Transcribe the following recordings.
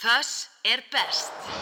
Þess er best.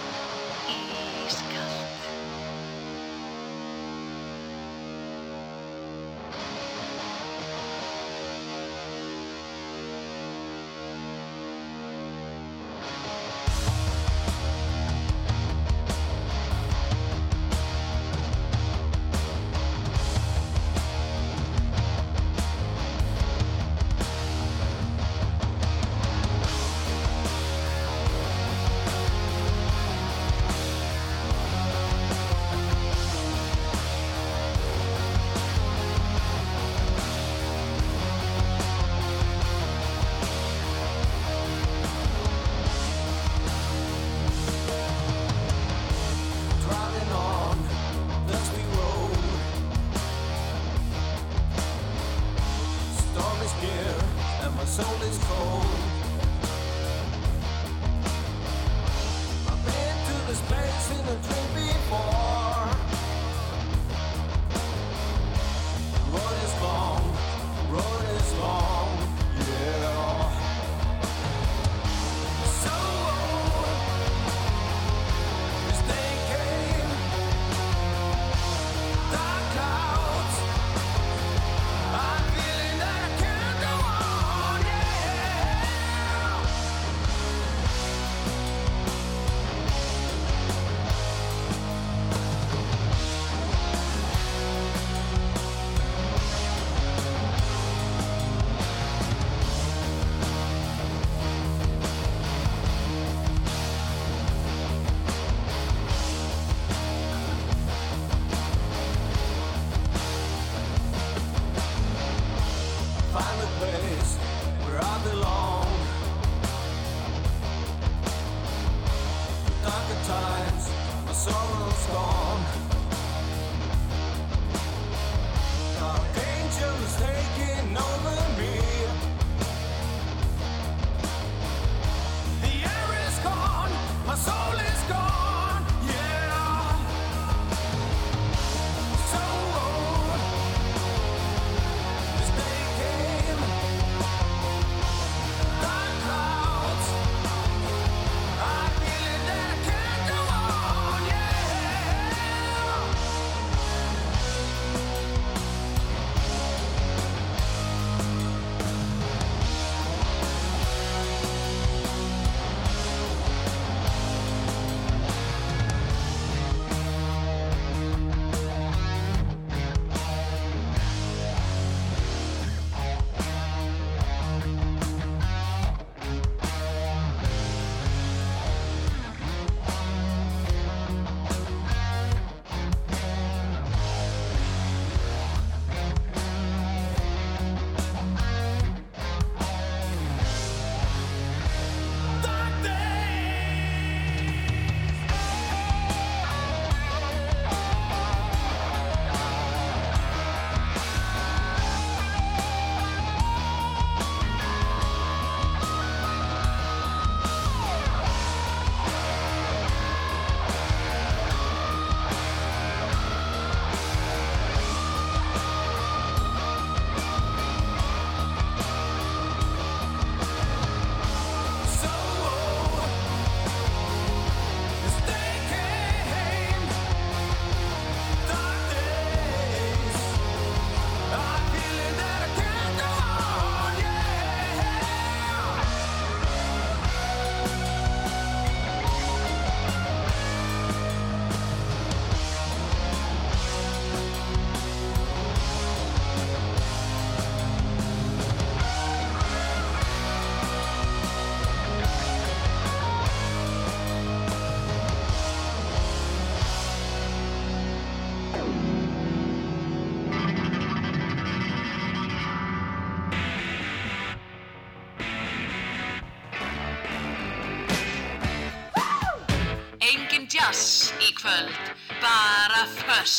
dass í kvöld, bara föss.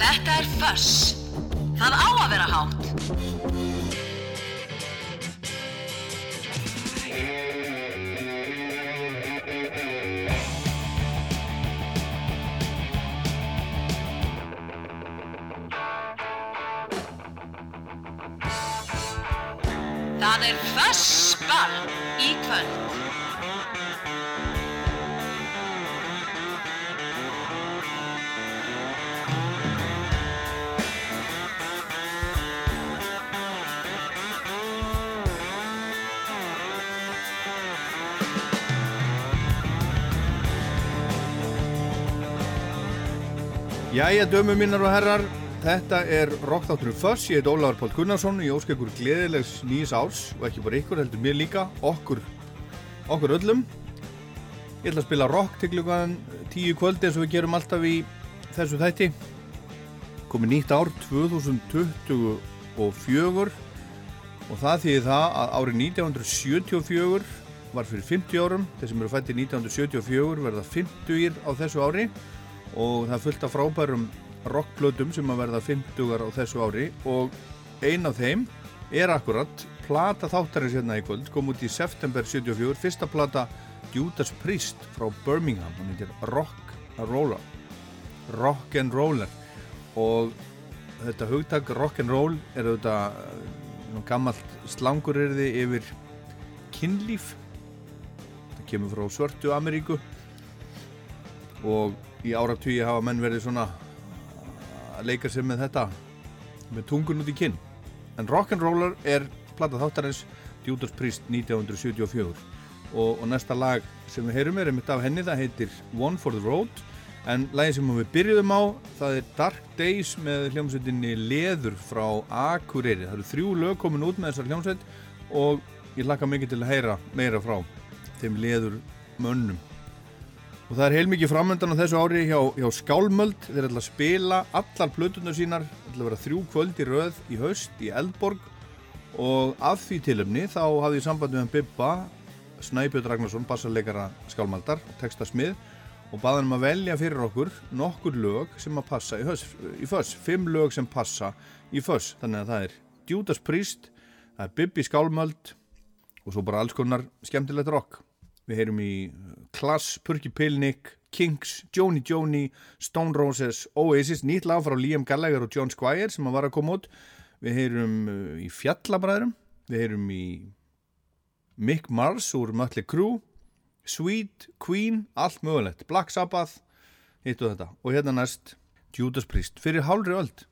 Þetta er föss. Það á að vera hátt. Það er Fössball í kvöld. Jæja, dömu mínar og herrar, þetta er Rockþátturinn Föss, ég heit Ólafur Pál Gunnarsson, ég óska ykkur gleðilegs nýjus árs og ekki bara ykkur, heldur mér líka, okkur, okkur öllum. Ég ætla að spila rock til klukkan tíu kvöldi eins og við gerum alltaf í þessu þætti. Komið nýtt ár 2024 og það þýðir það að árið 1974 var fyrir 50 árum, þeir sem eru fættið 1974 verða 50 á þessu ári og það af frábærum rockplötum sem að verða 50 á þessu ári og ein af þeim er akkurat plata þáttarins hérna í kvöld kom út í september 74 fyrsta plata Judas Priest frá Birmingham hann heitir Rock and Roller Rock and Roller. Og þetta hugtak Rock and Roll er þetta gammalt slangurerði yfir kynlíf. Það kemur frá svörtu Ameríku. Og í áratvíi hafa menn verið svona að leika sér með þetta með tungun út í kinn. En Rock'n'Roller er platta þáttarins Judas Priest 1974 og, og næsta lag sem við heyrum er einmitt af henni, það heitir One for the Road. En lagið sem við byrjuðum á það er Dark Days með hljómsveitinni Leður frá Akureyri. Það eru þrjú lög komin út með þessar hljómsveit og ég laka mikið til að heyra meira frá þeim Leður mönnum Og það er heilmikið framöndan á þessu ári hjá, hjá Skálmöld. Þeir ætla að spila allar plötunar sínar, ætla að vera þrjú kvöld í röð í haust í Eldborg og af því tilumni þá hafði ég samband með Bibba, Snæbjörn Ragnarsson, bassarleikara Skálmöldar, textasmið og baði hann um að velja fyrir okkur nokkur lög sem að passa í, höst, í föss. Fimm lög sem passa í föss. Þannig að það er Judas Priest, það er Bibbi Skálmöld og svo bara alls konar skemmtilegt rock. Við heyrum í Klass, Purki Pilnik, Kinks, Joni Joni, Stone Roses, Oasis, nýtt lag frá Liam Gallagher og John Squire sem var að koma út. Við heyrum uh, í Fjallabræðurum, við heyrum í Mick Mars úr Mötli Crew, Sweet, Queen, allt mögulegt, Black Sabbath, hitt og þetta. Og hérna næst Judas Priest fyrir hálfri öld.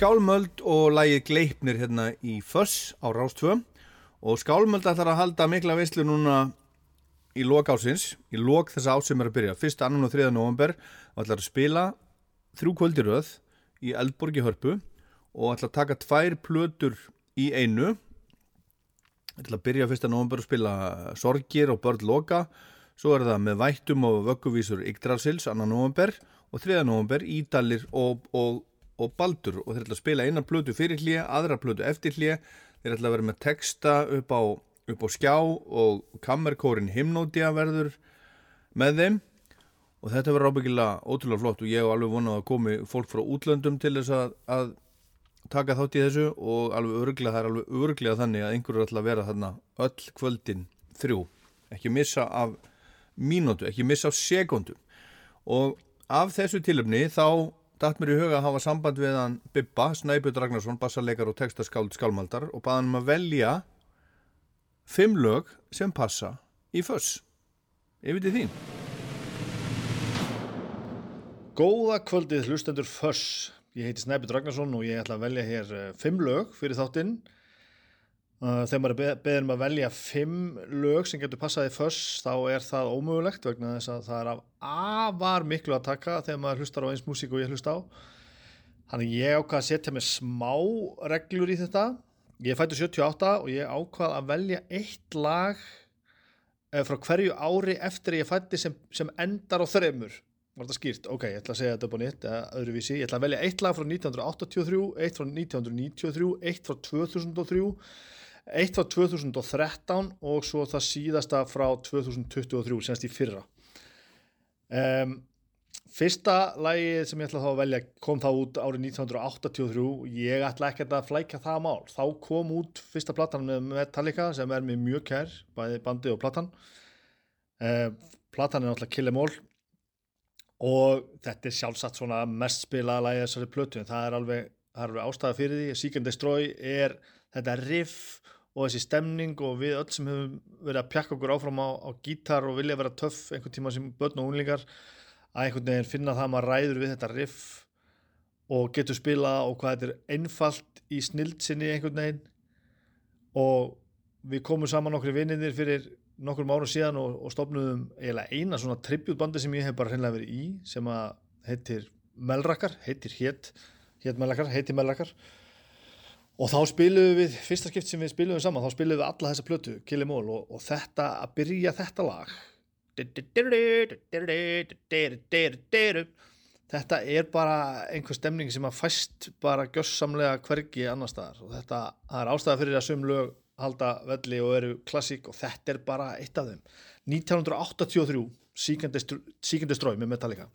Skálmöld og lægið Gleipnir hérna í Föss á Rástvö og Skálmöld ætlar að halda mikla veislu núna í lok ásins, í lok þess að ásum er að byrja, 1. annan og 3. november og ætlar að spila þrjú kvöldiröð í Eldborgi hörpu og ætlar að taka tvær plötur í einu ætlar að byrja 1. november að spila Sorgir og Börn Loka svo er það með Vættum og Vögguvísur Yggdrasils, annan november og 3. november Ídalir og, og og Baldur og þeir ætla að spila eina plötu fyrir hlýja, aðra plötu eftir hlýja þeir ætla að vera með texta upp á, upp á skjá og kammerkórin Hymnódia verður með þeim. Og þetta verður ábyggilega ótrúlega flott og ég hef alveg vonað að komi fólk frá útlöndum til þess að, að taka þátt í þessu og alveg örglega það er alveg örglega þannig að einhverju ætla að vera þarna öll kvöldin þrjú. Ekki missa af mínútu, ekki missa af sekundu og af þessu tilöfni þá datt mér í huga að hafa samband við hann Bibba, Snæbjörn Ragnarsson, bassarleikar og textaskáld skálmaldar og baða hann um að velja fimm lög sem passa í föss. Yfir til þín. Góða kvöldið hlustendur Föss. Ég heiti Snæbjörn Ragnarsson og ég ætla að velja hér eh, fimm lög fyrir þáttinn. Uh, Þegar maður er beðin um að velja fimm lög sem getur passað í Föss þá er það ómögulegt vegna þess að það er af afar miklu að taka þegar maður hlustar á eins músík og ég hlusta á. Þannig ég ákvað að setja mig smá reglur í þetta. Ég fættu 78 og ég ákvað að velja eitt lag eh, frá hverju ári eftir ég fætti sem, sem endar á þreymur var þetta skýrt, ok, ég ætla að segja þetta upp á nýtt eða öðruvísi, ég ætla að velja eitt lag frá 1983, eitt frá 1993 eitt frá 2003 eitt frá 2013 og svo það síðasta frá 2023, semst í fyrra. Um, fyrsta lagið sem ég ætla þá að velja kom þá út árið 1983 ég ætla ekki að flækja það mál. Þá kom út fyrsta platan með Metallica sem er mér mjög kær, bæði bandið og platan. Um, platan er náttúrulega Kill Em All. Og þetta er sjálfsagt svona mest spilaða lagi þessari plötu en það er alveg, alveg ástæða fyrir því. Seek and Destroy er þetta riff og þessi stemning og við öll sem hefum verið að pjakka okkur áfram á, á gítar og vilja vera töff einhvern tíma sem börn og unlingar að einhvern veginn finna það að maður ræður við þetta riff og getur spila og hvað þetta er einfalt í snild sinni einhvern veginn. Og við komum saman okkur vinninir fyrir nokkrum árum síðan og, og eiginlega eina svona tributbandi sem ég hef bara hreinlega verið í sem að heitir Melrakar, heitir hétt hétt Melrakar, heitir Melrakar og þá spilum við fyrsta skipt sem við spilum saman, þá spilum við alla þessa plötu Kill Em All og, og þetta að byrja þetta lag. Þetta er bara einhver stemning sem að fæst bara gjössamlega hvergi annar staðar. Og þetta það er ástæða fyrir að sum lög halda velli og eru klassík og þetta er bara eitt af þeim. 1983 Seek and Destroy með Metallica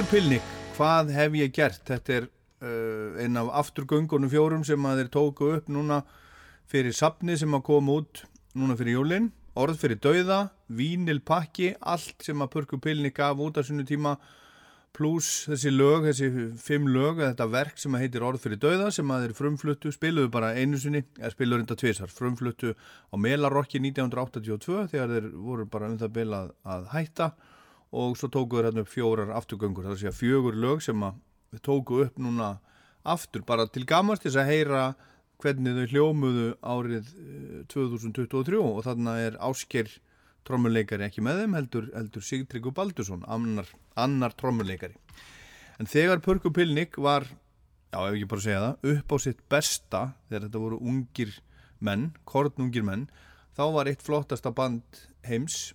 Haukur Pilnik, hvað hef ég gert? Þetta er eh, uh, einn af afturgöngunum fjórum sem að þeir tóku upp núna fyrir sapni sem að koma út núna fyrir júlinn, orð fyrir dauða, vínilpakki, allt sem að Haukur Pilnik gaf út á sinu tíma pluss þessi lög, þessi fimm lög, þetta verk sem að heitir Orð fyrir dauða sem að þeir frumfluttu, spiluðu bara einu sinni, eða spiluðu reynda tviðsar, frumfluttu á Melarokki 1982 þegar þeir voru bara um það beilað að hætta og svo tókuðu hérna upp fjórar afturgöngur. Það sé að fjögur lög sem að við tókuðu upp núna aftur bara til gamast þess að heyra hvernig þau hljómuðu árið eh, 2023 og þarna er ásker trommuleikari ekki með þeim heldur, heldur Sigtryggur Baldursson annar, annar trommuleikari. En þegar Pörgur Pilnik var já ef ég bara segja það upp á sitt besta þegar þetta voru ungir menn, kornungir menn þá var eitt flottasta band heims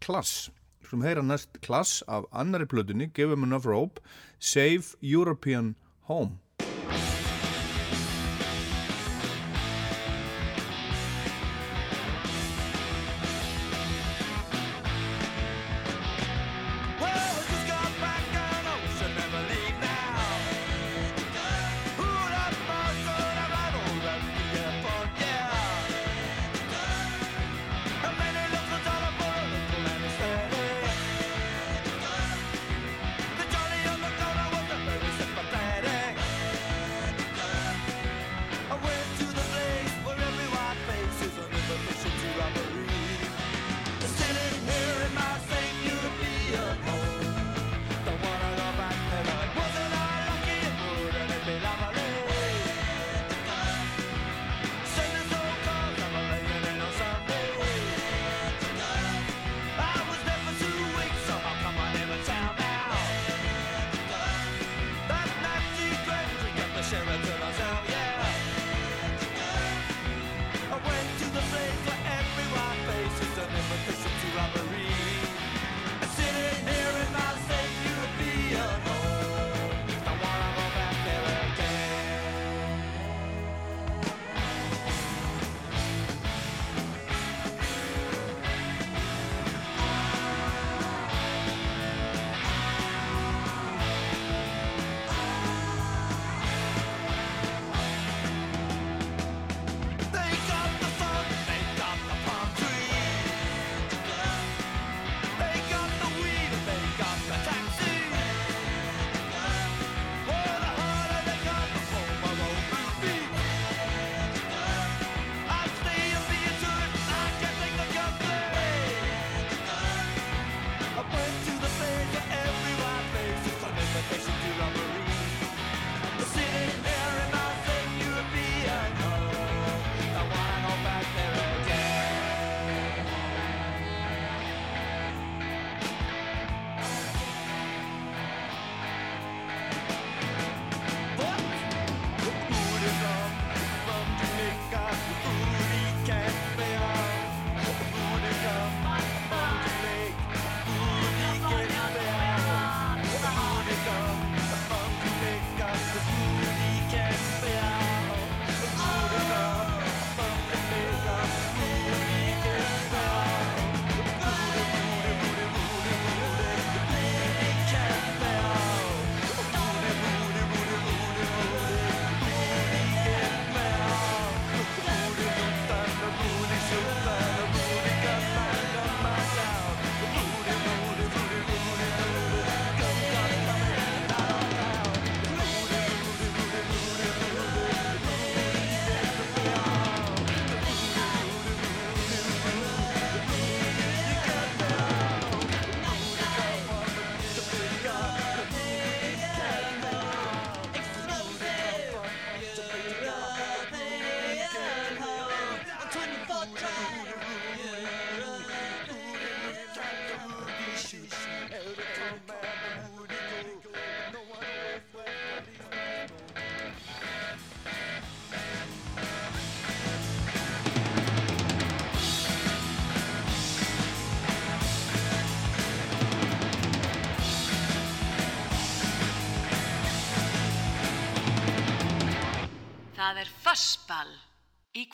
Klass skulum heyra næst klass af annari plötunni Give Him Enough Rope Save European Home.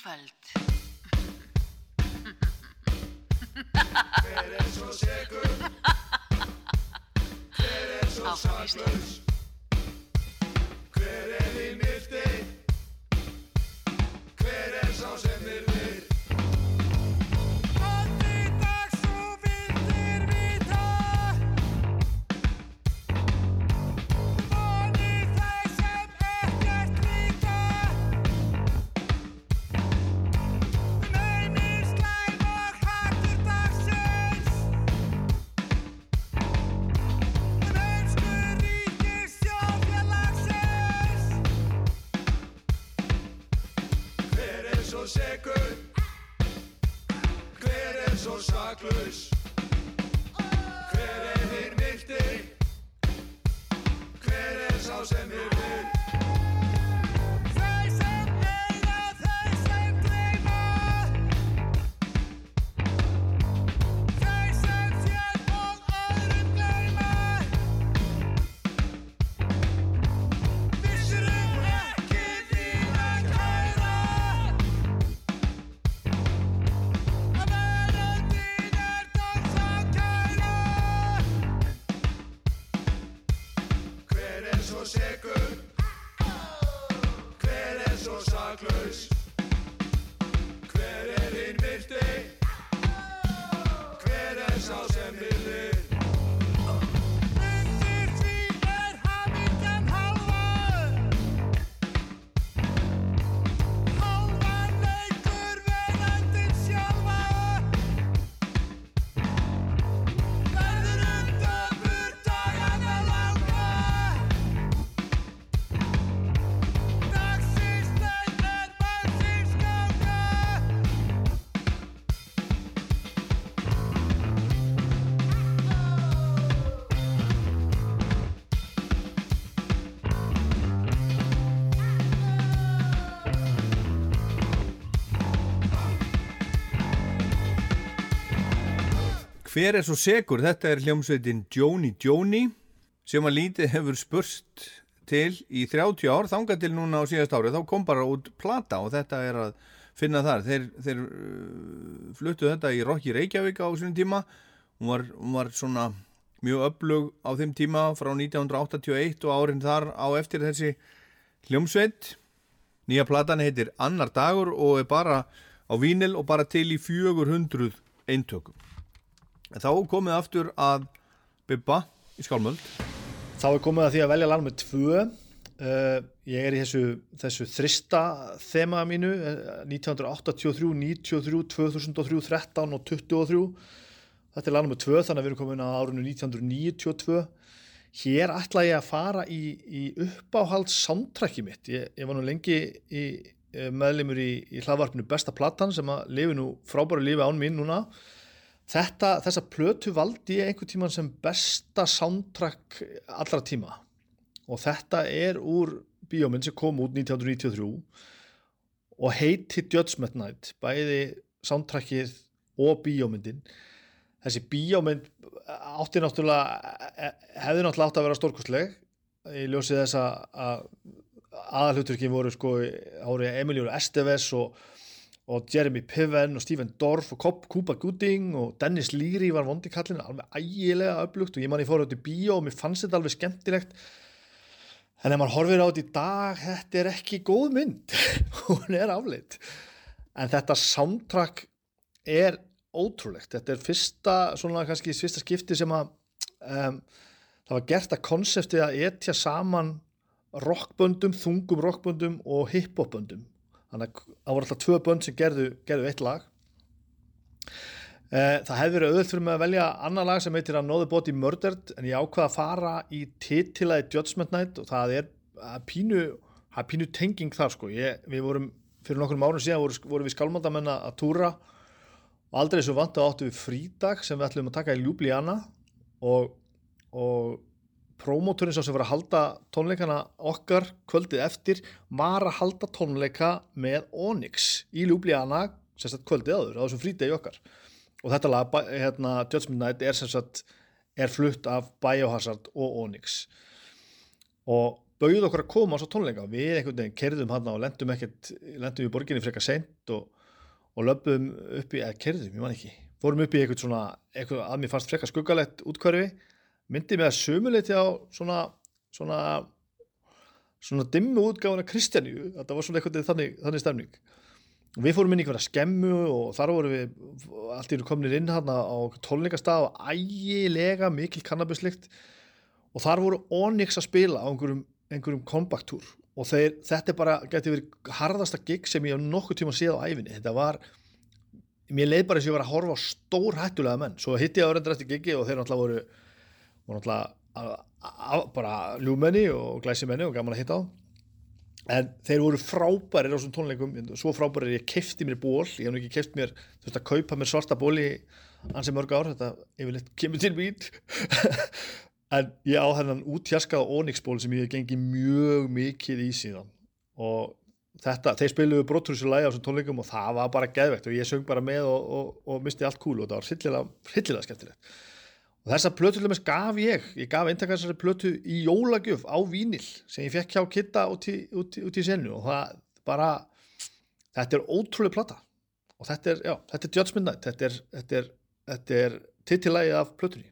Vielfalt Hver er svo segur? Þetta er hljómsveitin Joni Joni sem að lítið hefur spurst til í 30 ár, þangað til núna á síðast ári, þá kom bara út plata og þetta er að finna þar. Þeir, þeir uh, fluttu þetta í Rocky Reykjavík á svona tíma, hún var, hún var svona mjög öflug á þeim tíma frá 1981 og árin þar á eftir þessi hljómsveit. Nýja platan heitir Annar dagur og er bara á vínil og bara til í 400 eintökum. Þá komið aftur að Bibba í Skálmöld. Þá er komið að því að velja lag með tvö. Uh, ég er í þessu, þessu þrista þema mínu, eh, 1983, 93, 2003, 13 og 23. Þetta er lag með tvö þannig að við erum komin á árinu 1992. Hér ætla ég að fara í, í uppáhald soundtracki mitt. Ég, ég var nú lengi í, eh, meðlimur í, í hlaðvarpinu Besta Platan sem að lifi nú frábæru lífi án mín núna. Þetta, þessa plötu valdi ég einhvern tíman sem besta soundtrack allra tíma og þetta er úr bíómynd sem kom út 1993 og heiti Judgment Night, bæði soundtrackið og bíómyndin. Þessi bíómynd átti náttúrulega, hefði náttúrulega átt að vera stórkostleg í ljósið þess að aðalhuturki voru sko árið Emilio Estevez og og Jeremy Piven og Stephen Dorff og Cobb, Cuba Gooding og Dennis Leary var vondi kallin, alveg ægilega upplugt og ég man ég fór átt í bíó og mér fannst þetta alveg skemmtilegt. En ef maður horfir á þetta í dag þetta er ekki góð mynd. Hún er afleitt. En þetta soundtrack er ótrúlegt, þetta er fyrsta svona kannski fyrsta skipti sem að um, það var gert að konsepti að etja saman rockböndum, þungum rockböndum og hiphopböndum þannig að það voru alltaf tvö bönd sem gerðu, gerðu eitt lag Eh, það hefði verið auðvöld fyrir mig að velja annar lag sem heitir Another Body Murdered en ég ákvaða að fara í titilaði Judgment Night og það er að pínu, að pínu tenging þar sko. ég, við vorum fyrir nokkrum árun síðan voru, vorum við skálmandamenn að túra og aldrei svo vant að áttu við frídag sem við ætlum að taka í Ljúblíana og, og prómóturinn sá sem var að halda tónleikana okkar kvöldið eftir var að halda tónleika með Onyx í Ljúblíana sérstætt kvöldið áður, á þessum frídegi okkar. Og þetta lag, hérna, Judgment Night er sagt, er flutt af Biohazard og Onyx. Og bauð okkur að koma á svo tónleika. Við einhvern veginn kerðum hann og lendum ekkert lendum í borginni frekar seint og, og löpum upp í, eða kerðum, ég man ekki. Fórum upp í eitthvað svona, eitthvað að mér fannst frekar skuggalegt útkvarfi myndi mig að sömuleyti á svona svona, svona dimmu útgáðuna Kristjaníu þetta var svona eitthvað þannig, þannig stemning. Og við fórum inn í hverja skemmu og þar vorum við allt í raun kominir inn hérna á tólningastaf og ægilega mikil kannabislikt og þar voru Onyx að spila á einhverjum, einhverjum kompaktúr og þeir, þetta er bara, geti verið harðasta gig sem ég hef nokkuð tíma séð á æfinni, þetta var mér leið bara eins og ég var að horfa á stór hættulega menn, svo hitti ég á reyndir eftir gigi og þeir náttúrulega voru og náttúrulega bara ljúmenni og glæsimenni og gaman að hitta á en þeir voru frábæri á þessum tónleikum, svo frábæri er ég kefti mér ból, ég hef nú ekki keft mér þú veist að kaupa mér svarta ból í ansi mörg ár, þetta yfirleitt kemur til mín. En ég á þennan útjaskaða Onyx ból sem ég hef gengið mjög mikið í síðan. Og þetta, þeir spiluðu brotthursu lægi á þessum tónleikum og það var bara geðvegt og ég söng bara með og, og, og misti allt kúlu og það var hillilega skemmtilegt og þessa plötu til dæmis gaf ég ég gaf eintakastari plötu í jólagjöf á vínil sem ég fekk hjá kitta út í, út í, út í senu og það bara þetta er ótrúlega platta og þetta er, já, þetta er Judgment Night þetta er, þetta er, þetta er tittilægi af plötunni.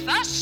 Það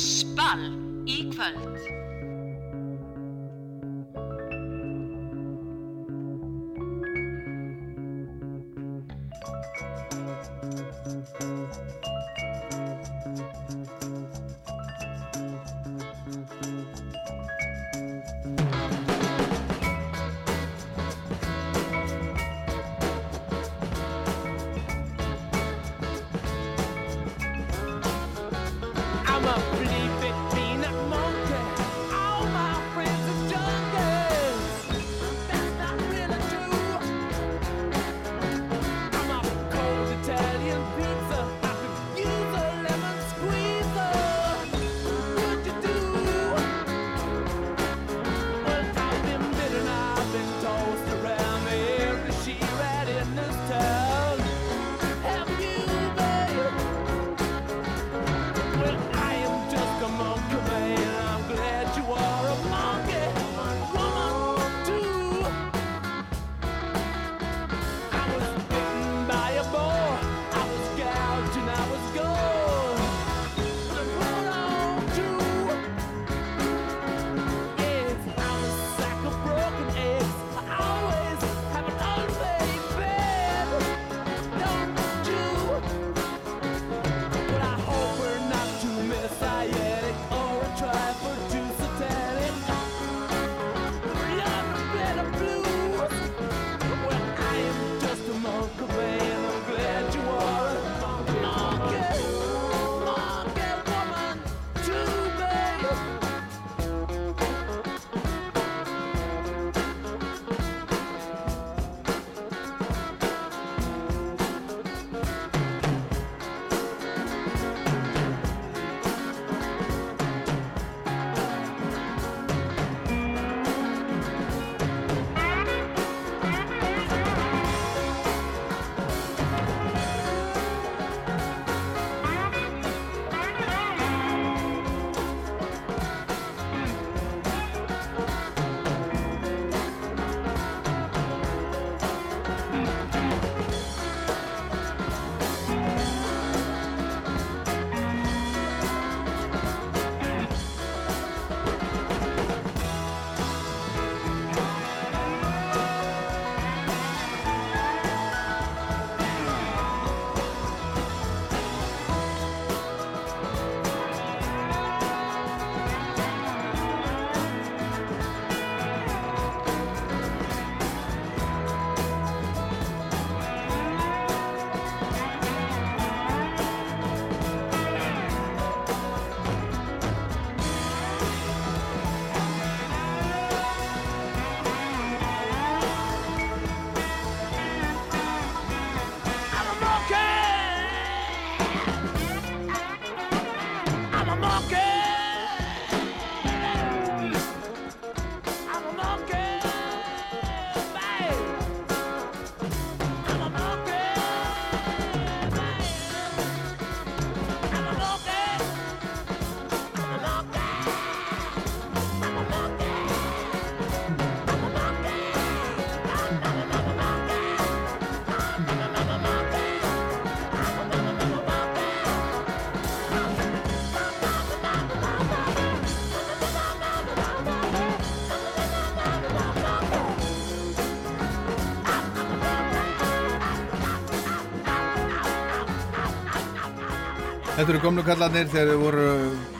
Þetta eru gömlu kallarnir þegar þau voru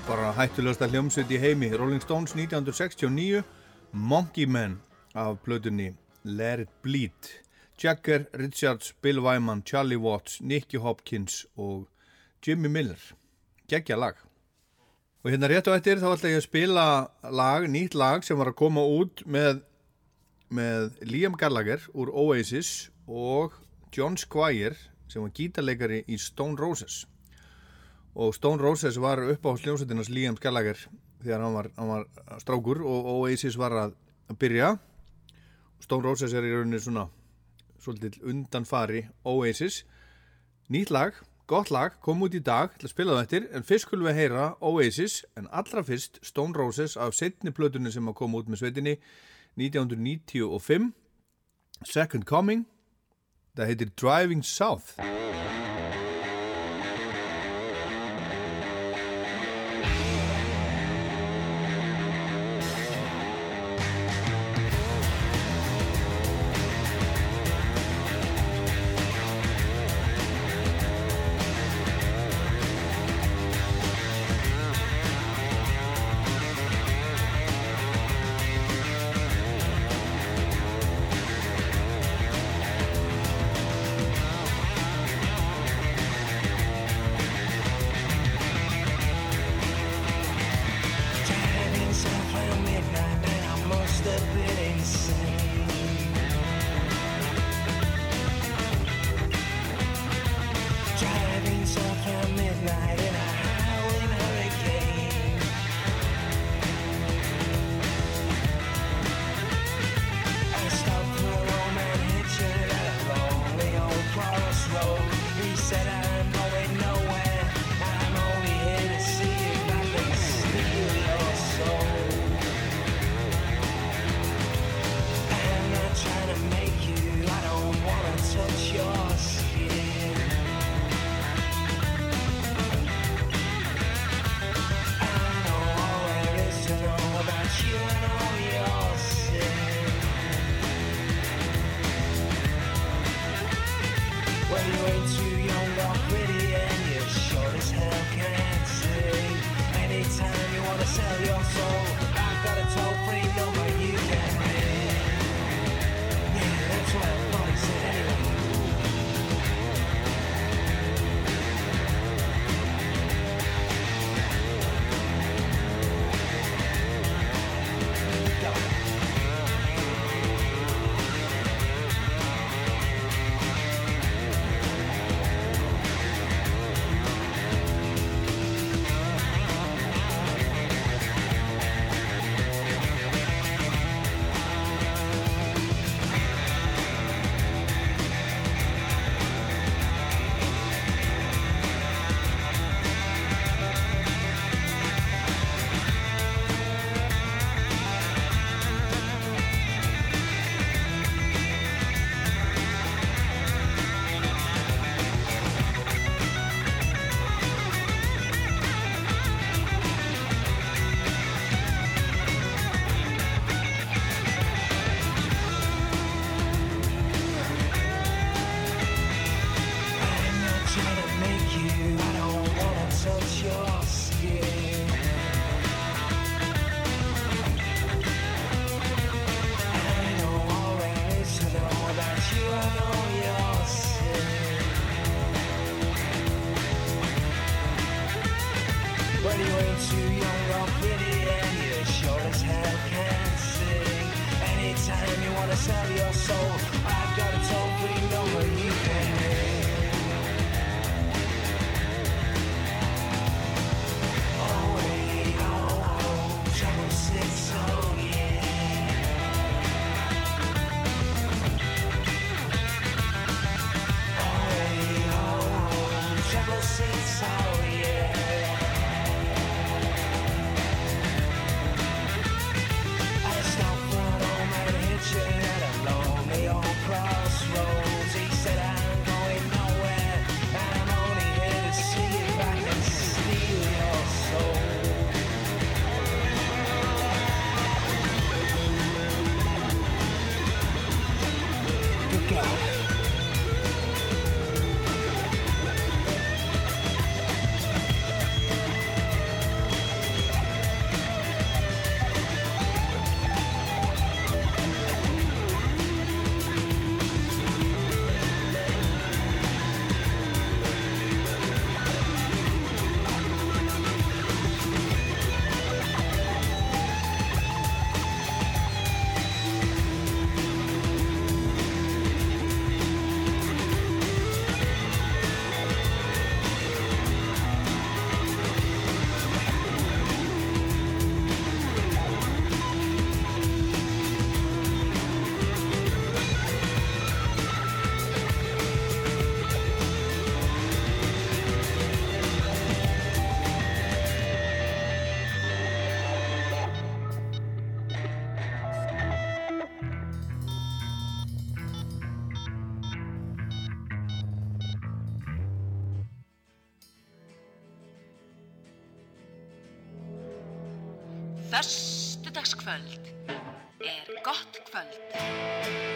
bara hættulegasta hljómsveit í heimi. Rolling Stones 1969, Monkey Man af plötunni Let It Bleed. Jagger, Richards, Bill Wyman, Charlie Watts, Nicky Hopkins og Jimmy Miller. Gekkja lag. Og hérna rétt á eftir þá ætla ég að spila lag, nýtt lag sem var að koma út með, með Liam Gallagher úr Oasis og John Squire sem var gítarleikari í Stone Roses og Stone Roses var upp á hljómsveitinans Liam Gallagher þegar hann var, hann var strákur og Oasis var að byrja. Stone Roses er í rauninni svona svolítið undanfari Oasis. Nýtt lag, gott lag, kom út í dag til að spila það eftir, en fyrst skulum við heyra Oasis, en allra fyrst Stone Roses af setni plötunni sem að koma út með sveitinni 1995 Second Coming það heitir Driving South Föstudagskvöld er gott kvöld.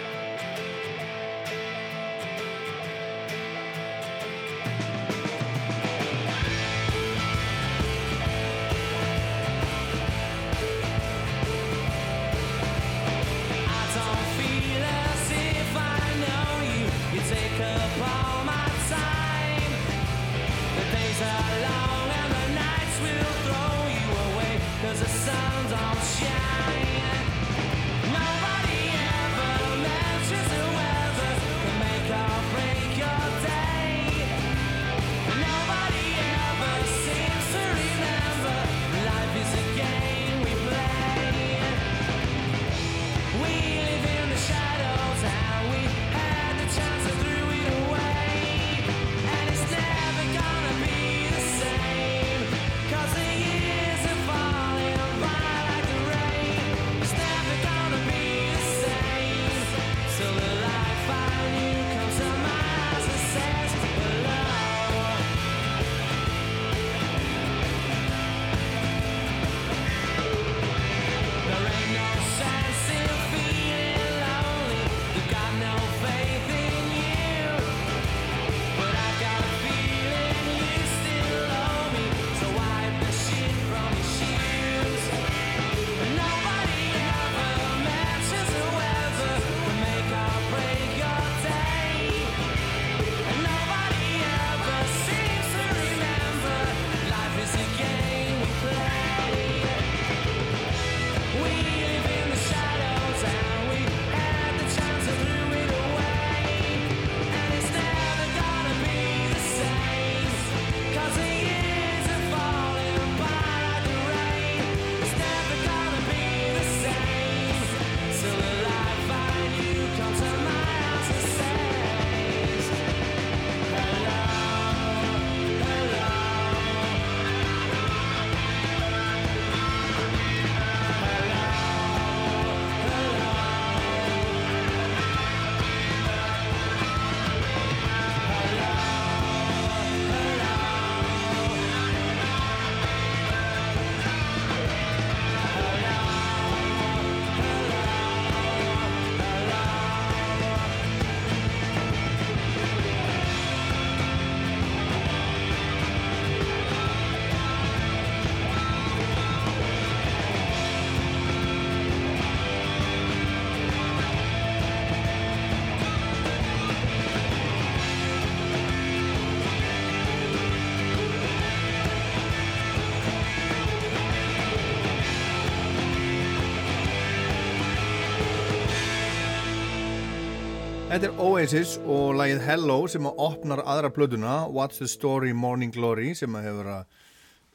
Þetta er Oasis og lagið Hello sem að opnar aðra plötuna What's the Story Morning Glory sem að hefur að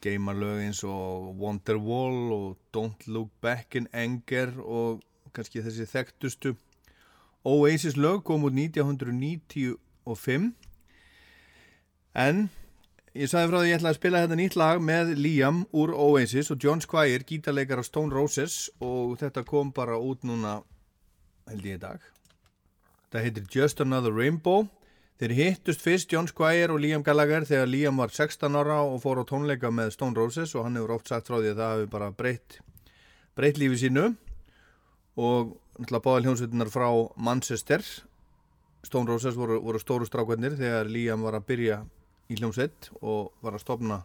geima lög eins og Wonderwall og Don't Look Back in Anger og kannski þessi þekktustu. Oasis lög kom út 1995 en ég sagði frá því að ég ætlaði að spila þetta nýtt lag með Liam úr Oasis og John Squire, gítarleikar af Stone Roses og þetta kom bara út núna held ég í dag Það heitir Just Another Rainbow. Þeir hittust fyrst John Squire og Liam Gallagher þegar Liam var 16 ára og fór á tónleika með Stone Roses og hann hefur oft sagt frá því að það hefur bara breytt, breytt lífi sínu og náttúrulega báða hljómsveitunar frá Manchester. Stone Roses voru, voru stóru strákvennir þegar Liam var að byrja í hljómsveit og var að stopna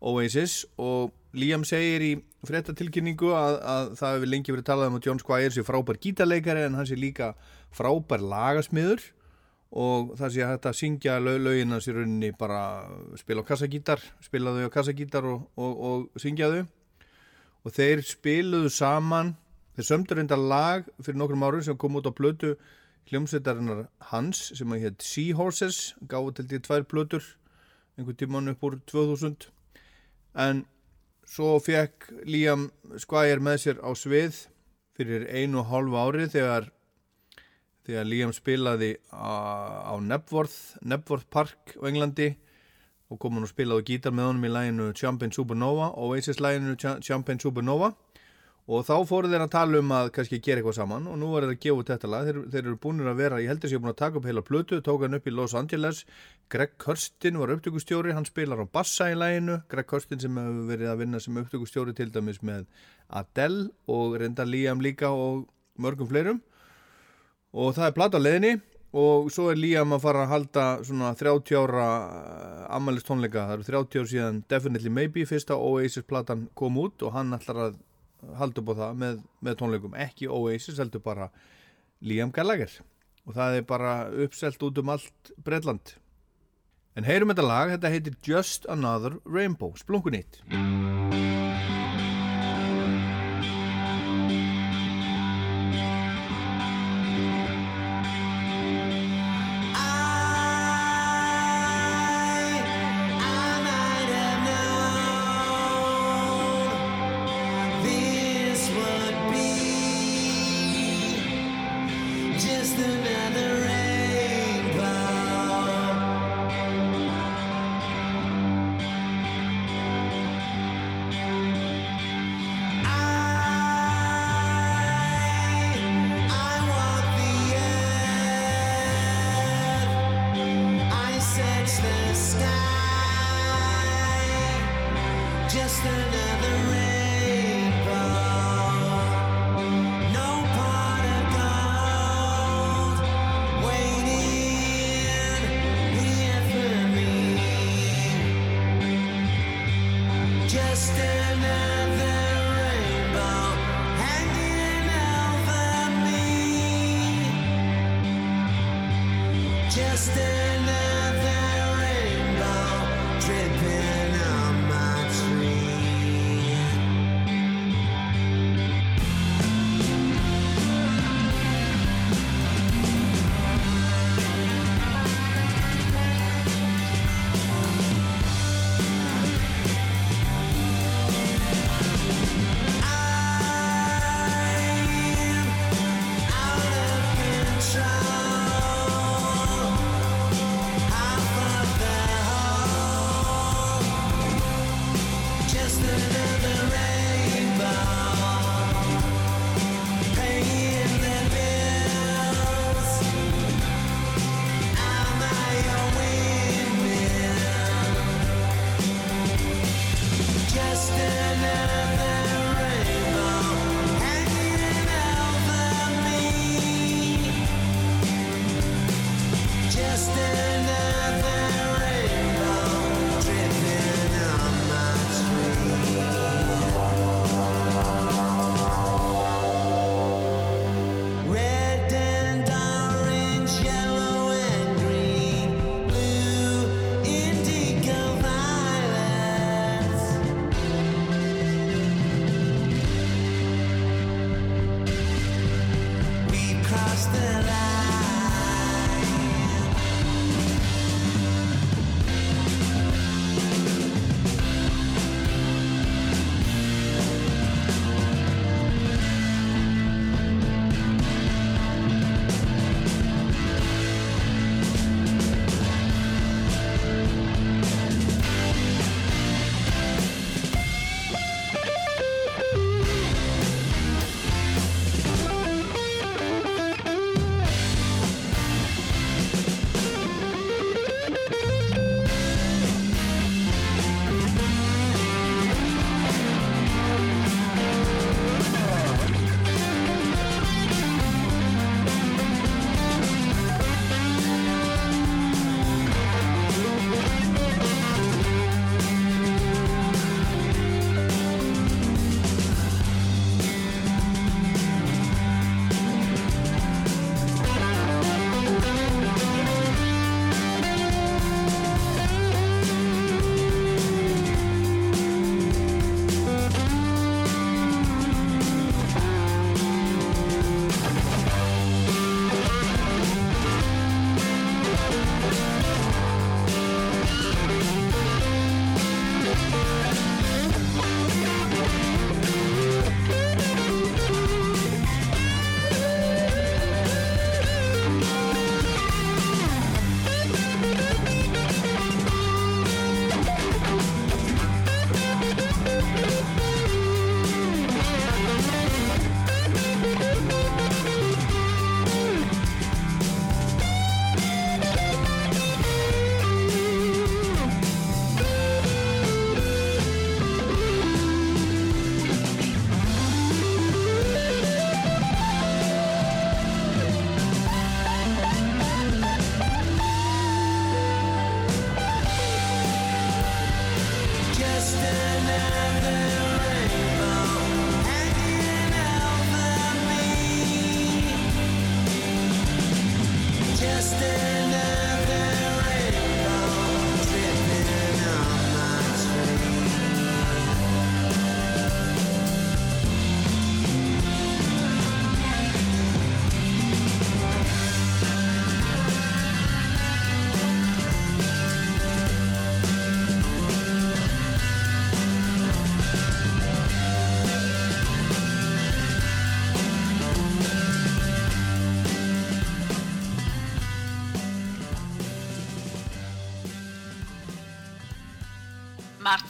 Oasis og Liam segir í fréttatilkynningu að, að það hefur lengi verið talað um að John Squire sé frábær gítarleikari en hann sé líka frábær lagasmiður og það sé hægt að syngja lög, lögin hans í rauninni bara spila á kassagítar, spila þau á kassagítar og, og, og syngja þau. Og þeir spiluðu saman þeir sömdur enda lag fyrir nokkrum árum sem kom út á blötu hljómsveitarinnar hans sem að hétt Seahorses gáði til því tvær blötur einhvern tíman upp úr 2000 en svo fekk Liam Squire með sér á svið fyrir einu og hálfu ári þegar þegar Liam spilaði á, Nebworth, Nebworth Park á Englandi og kom hann og spilaði gítar með honum í læginu Champagne Supernova Oasis læginu Champagne Supernova og þá fóru þeir að tala um að kannski gera eitthvað saman og nú er það að gefa út þetta lag. Þeir, þeir eru búinir að vera, ég heldur að ég er búin að taka upp heila plötu, tók hann upp í Los Angeles. Greg Kurstin var upptökustjóri hann spilar á bassa í læginu Greg Kurstin sem hefur verið að vinna sem upptökustjóri til dæmis með Adele og reynda Liam líka og mörgum fleirum. Og það er plata leðinni og svo er Liam að fara að halda svona 30 ára ammælist tónleika, það eru 30 ár síðan Definitely Maybe fyrsta Oasis platan kom út og hann ætlar að upp á það með, með tónleikum. Ekki Oasis, heldur bara Liam Gallagher. Og það er bara uppselt út um allt Breitland en heyrum þetta lag, þetta heitir Just Another Rainbow, splunkunýtt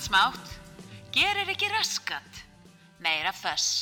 smátt, gerir ekki raskat, meira föss.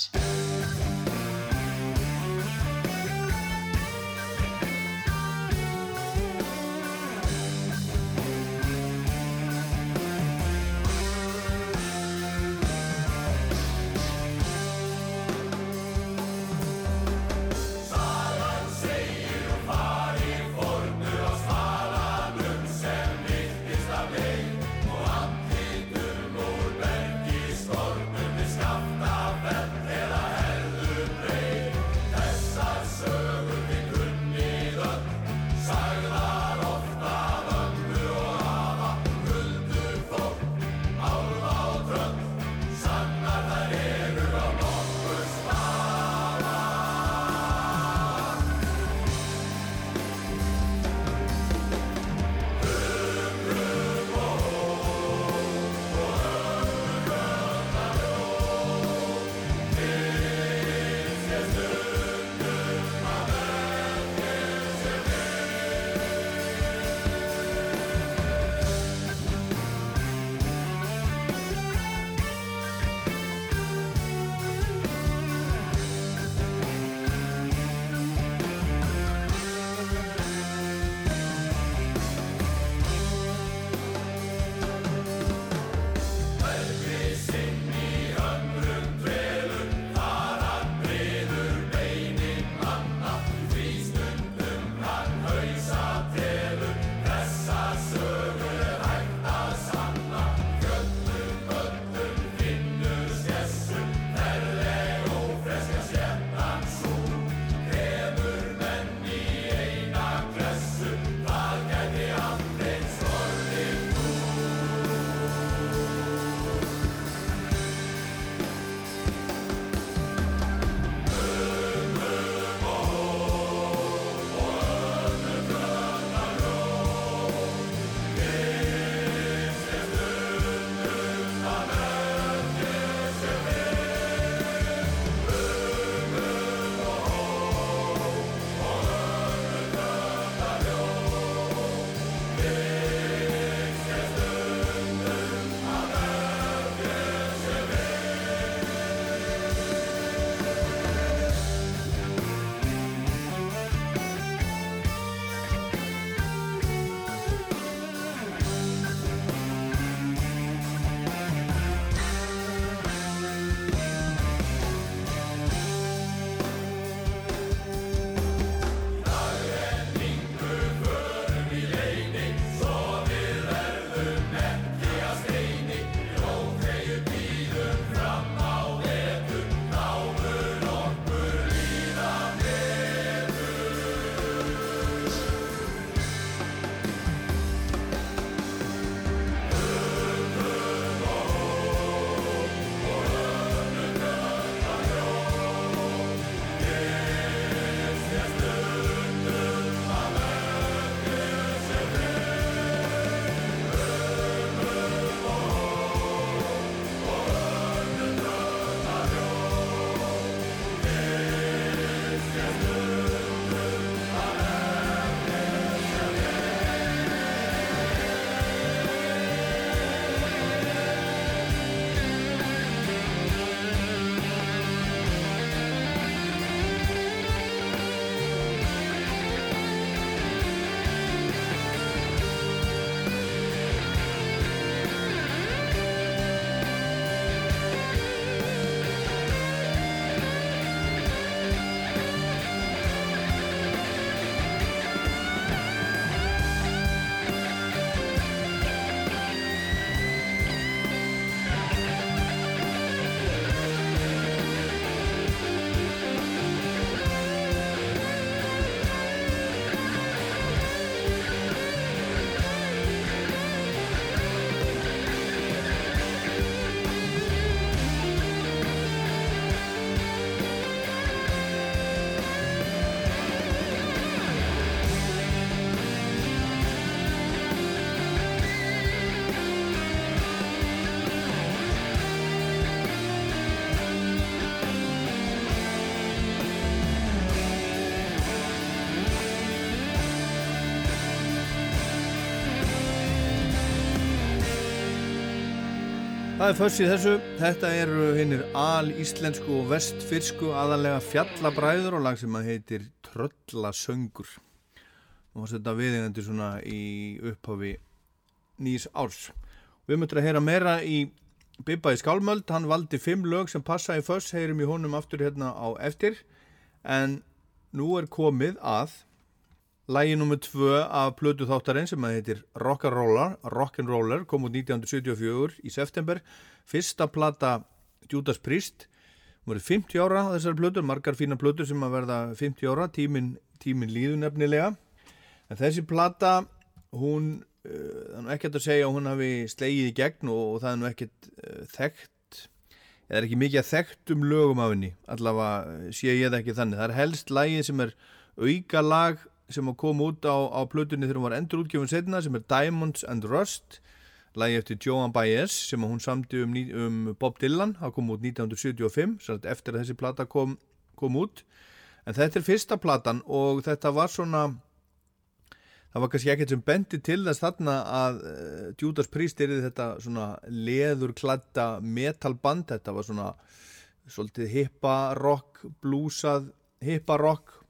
Það er föss í þessu. Þetta eru hinnir al-íslensku og vestfirsku aðalega fjallabræður og lag sem að heitir Tröllasöngur. Og var þetta viðingandi svona í upphafi nýs árs. Við möttum að heyra meira í Bibba í Skálmöld. Hann valdi fimm lög sem passa í föss, heyrum í honum aftur hérna á eftir. En nú er komið að Lægi nr. 2 af plötu þáttarinn sem að heitir Rock'n'Roller, Rock'n'Roller kom út 1974 í september. Fyrsta plata Judas Priest, hún verið 50 ára á þessari plötur, margar fína plötur sem að verða 50 ára, tímin, tímin líðu nefnilega. En þessi plata, hún, uh, það er nú ekkert að segja hún hafi slegið í gegn og, og það er nú ekkert uh, þekkt, eða er ekki mikið að þekkt um lögum af henni, allavega sé ég það ekki þannig. Það er helst lægið sem er auka lag sem að koma út á, á plötunni þegar hún var endur útgefun setna sem er Diamonds and Rust lagi eftir Joan Baez sem hún samti um, um Bob Dylan. Það kom út 1975 satt eftir að þessi plata kom, kom út. En þetta er fyrsta platan og þetta var svona það var kannski ekkert sem bendi til þess þarna að uh, Judas Priest er þetta svona leðurkladda metalband. Þetta var svona svolítið hippa rock, bluesað hippa rock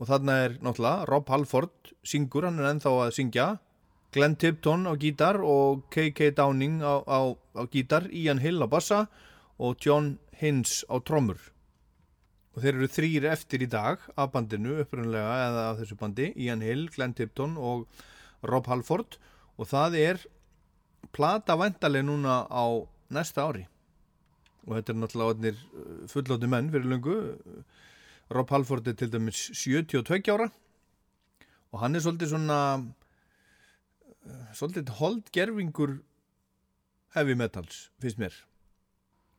og þarna er náttúrulega Rob Halford syngur, hann er ennþá að syngja. Glenn Tipton á gítar og K.K. Downing á, á, á gítar Ian Hill á bassa og John Hins á trommur. Og þeir eru þrýr eftir í dag af bandinu upprunlega eða af þessu bandi Ian Hill, Glenn Tipton og Rob Halford. Og það er plata væntaleg núna á næsta ári. Og þetta er náttúrulega uh, fullótti menn fyrir lungu Rob Halford er til dæmis 72 ára og hann er svolítið svona uh, svolítið holdgerfingur heavy metals, finnst mér.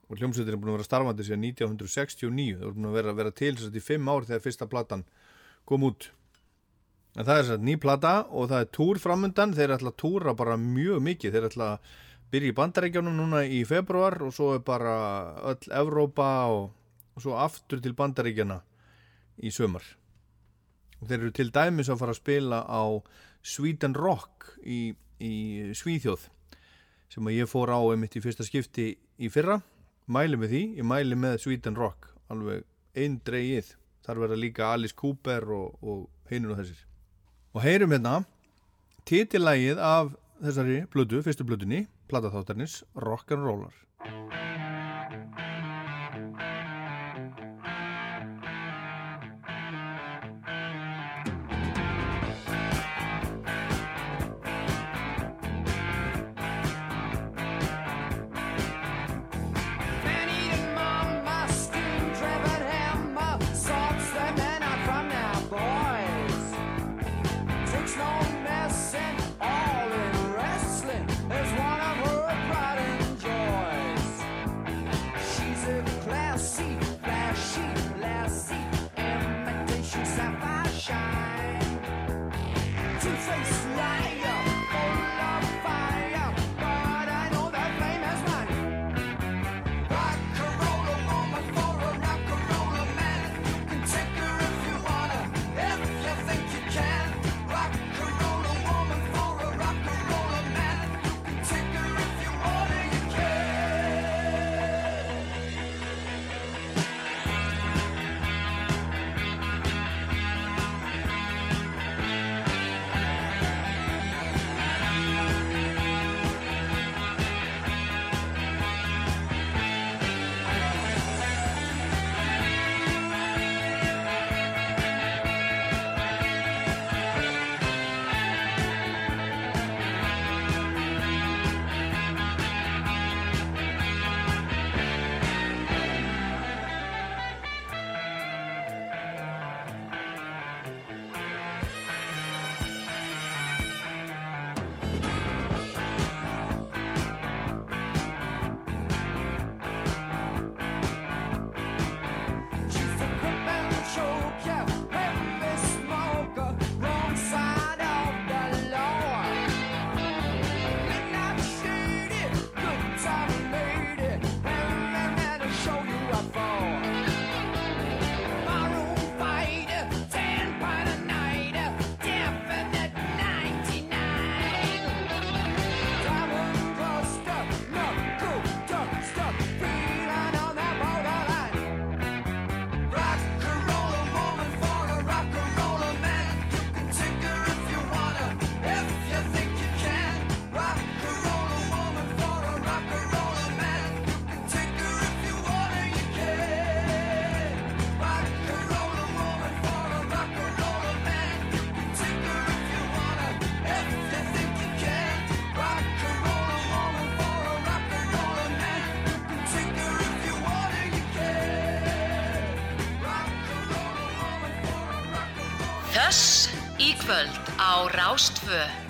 Og hljómsveitir er búin að vera starfandi síðan 1969 það er búin að vera, vera til sérst í 5 ár þegar fyrsta platan kom út. En það er sérst ný plata og það er túr framundan. Þeir ætla að túra bara mjög mikið. Þeir ætla að byrja í bandarækjánum núna í februar og svo er bara öll Evrópa og, og svo aftur til bandarækjana í sömar og þeir eru til dæmis að fara að spila á Sweden Rock í, í Svíþjóð sem að ég fór á einmitt í fyrsta skipti í fyrra. Mæli með því, ég mæli með Sweden Rock alveg einn dreigið þar verða líka Alice Cooper og, og heinur og þessir. Og heyrum hérna titillægið af þessari blödu, fyrstu blödunni plataþáttarnis Rock'n'Roller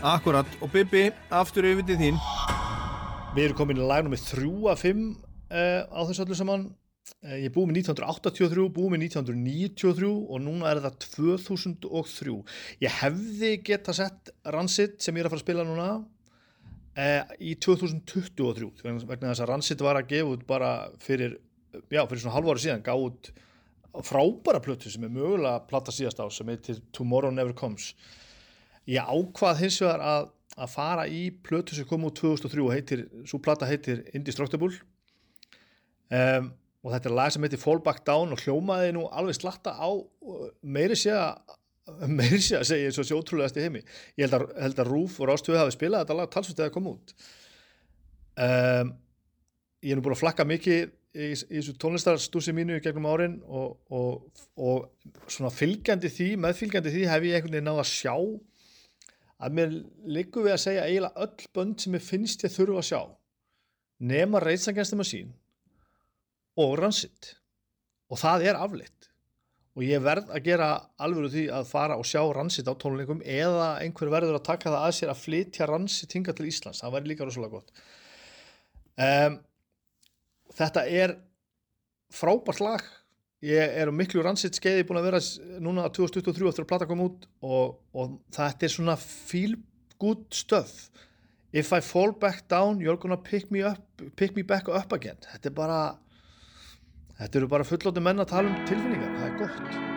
Akkurat, og Bibi, aftur yfir til þín. Við erum komin í lag nummið 3 af 5 uh, á þessu öllu saman. Uh, ég búið með 1983, búið með 1993 og núna er það 2003. Ég hefði geta sett Rancid sem ég er að fara að spila núna uh, í 2023 vegna þess að Rancid var að gefa út bara fyrir, já, fyrir svona halva ári síðan, gaf út frábæra plötu sem er mögulega að platta síðast á sem heitir Tomorrow Never Comes. Ég ákvað hins vegar að að fara í plötu sem kom út 2003 og heitir, svo plata heitir Indestructible. Um, og þetta er lag sem heitir Fall Back Down og hljómaði nú alveg slatta á meiri sé að meiri sé að segja eins og sjótrúlegast í heimi. Ég held að, held að Rúf og Rástöðu hafi spilað þetta lag talsvist eða kom út. Um, ég er nú búin að flakka mikið í, í þessu tónlistarstúsi mínu gegnum árin og, og, og svona fylgjandi því, meðfylgjandi því hef ég einhvern veginn náða að sjá að mér liggur við að segja eiginlega öll bönd sem ég finnst ég þurfa að sjá nema reitsangjastum að sín og ransitt og það er afleitt. Og ég verð að gera alveg úr því að fara og sjá ransitt á tónleikum eða einhver verður að taka það að sér að flytja ransitt hinga til Íslands, það væri líka rosalega gott. Um, þetta er frábært lag ég er á miklu ransitt skeiði búin að vera núna 2023 eftir að plata kom út og, og þetta er svona feel good stuff. If I fall back down you're gonna pick me up pick me back up again. Þetta er bara þetta eru bara fullóti menn að tala um tilfinningar það er gott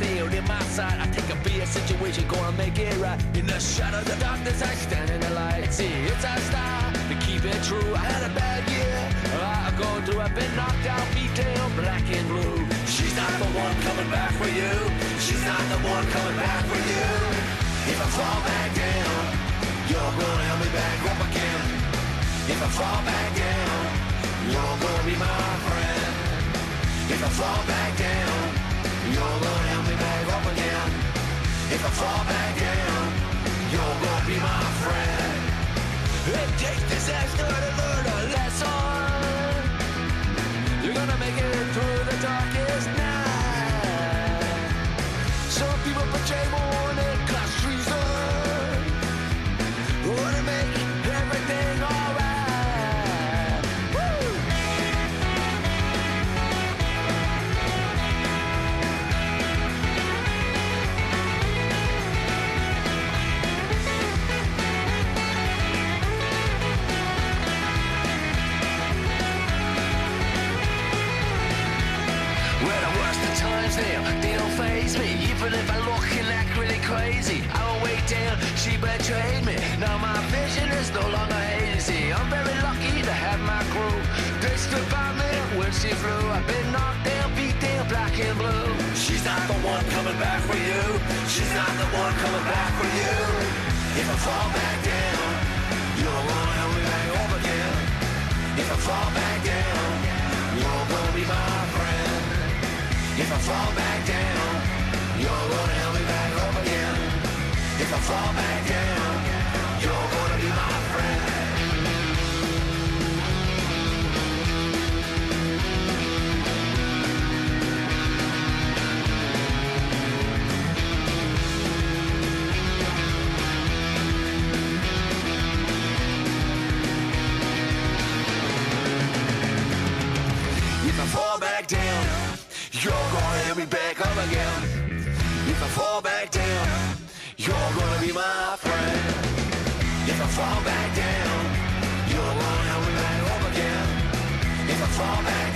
nailed in my side. I take a beer situation, gonna make it right. In the shadow the darkness, I stand in the light. See, it's our style to keep it true. I had a bad year, I go through. I've been knocked out, beat down, black and blue. She's not the one coming back for you. She's not the one coming back for you. If I fall back down, you're gonna help me back up again. If I fall back down, you're gonna be my friend. If I fall back down, you're gonna If I fall back down, you're gonna be my friend. It takes disaster to learn a lesson. You're gonna make it through the darkest night. Some people betray more down. She betrayed me. Now my vision is no longer hazy. I'm very lucky to have my crew. They stood by me when she flew. I've been knocked down, beat down, black and blue. She's not the one coming back for you. She's not the one coming back for you. If I fall back down, you're gonna help me back up again. If I fall back down, you're gonna be my friend. If I fall back down, you're gonna help If I fall back down, you're gonna be my friend. If I fall back down, you're gonna me back up again. If I fall back down, you're gonna be my friend. If I fall back down, you're gonna help me back up again. If I fall back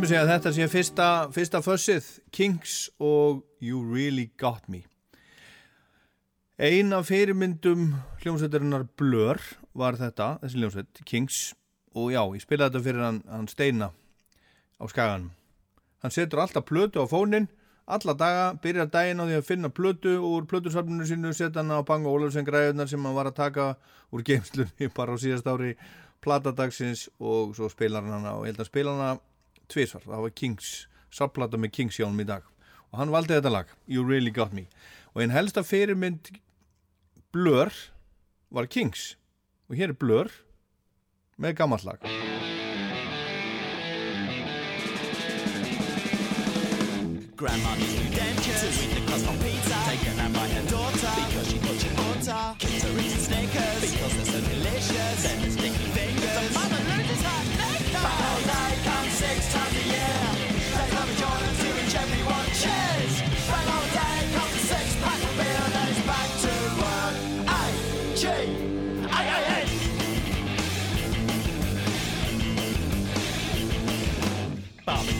Sumi segja að þetta sé fyrsta, fyrsta fössið, Kings og You Really Got Me. Einn af fyrirmyndum hljómsveitarinnar Blur var þetta, þessi hljómsveit, Kings. Og já, ég spilaði þetta fyrir hann, hann Steina á skaganum. Hann setur alltaf plötu á fónin, alla daga, byrjar daginn á því að finna plötu úr plötusarfninu sínu, setja hann á Bang og Olufsen græðunar sem hann var að taka úr geimslunni bara á síðast ári platadagsins og svo spilar hann hann á, ég held að spila hann að tviðsvar, það var Kings saplata með Kings hjálm í dag. Og hann valdi þetta lag, You Really Got Me. Og einn helsta fyrirmynd Blur var Kings. Og hér er Blur með gammalt lag. Grandma needs dentures with the cost of pizza taken out by her daughter. Because she got your daughter. Kids are eating snakes stop.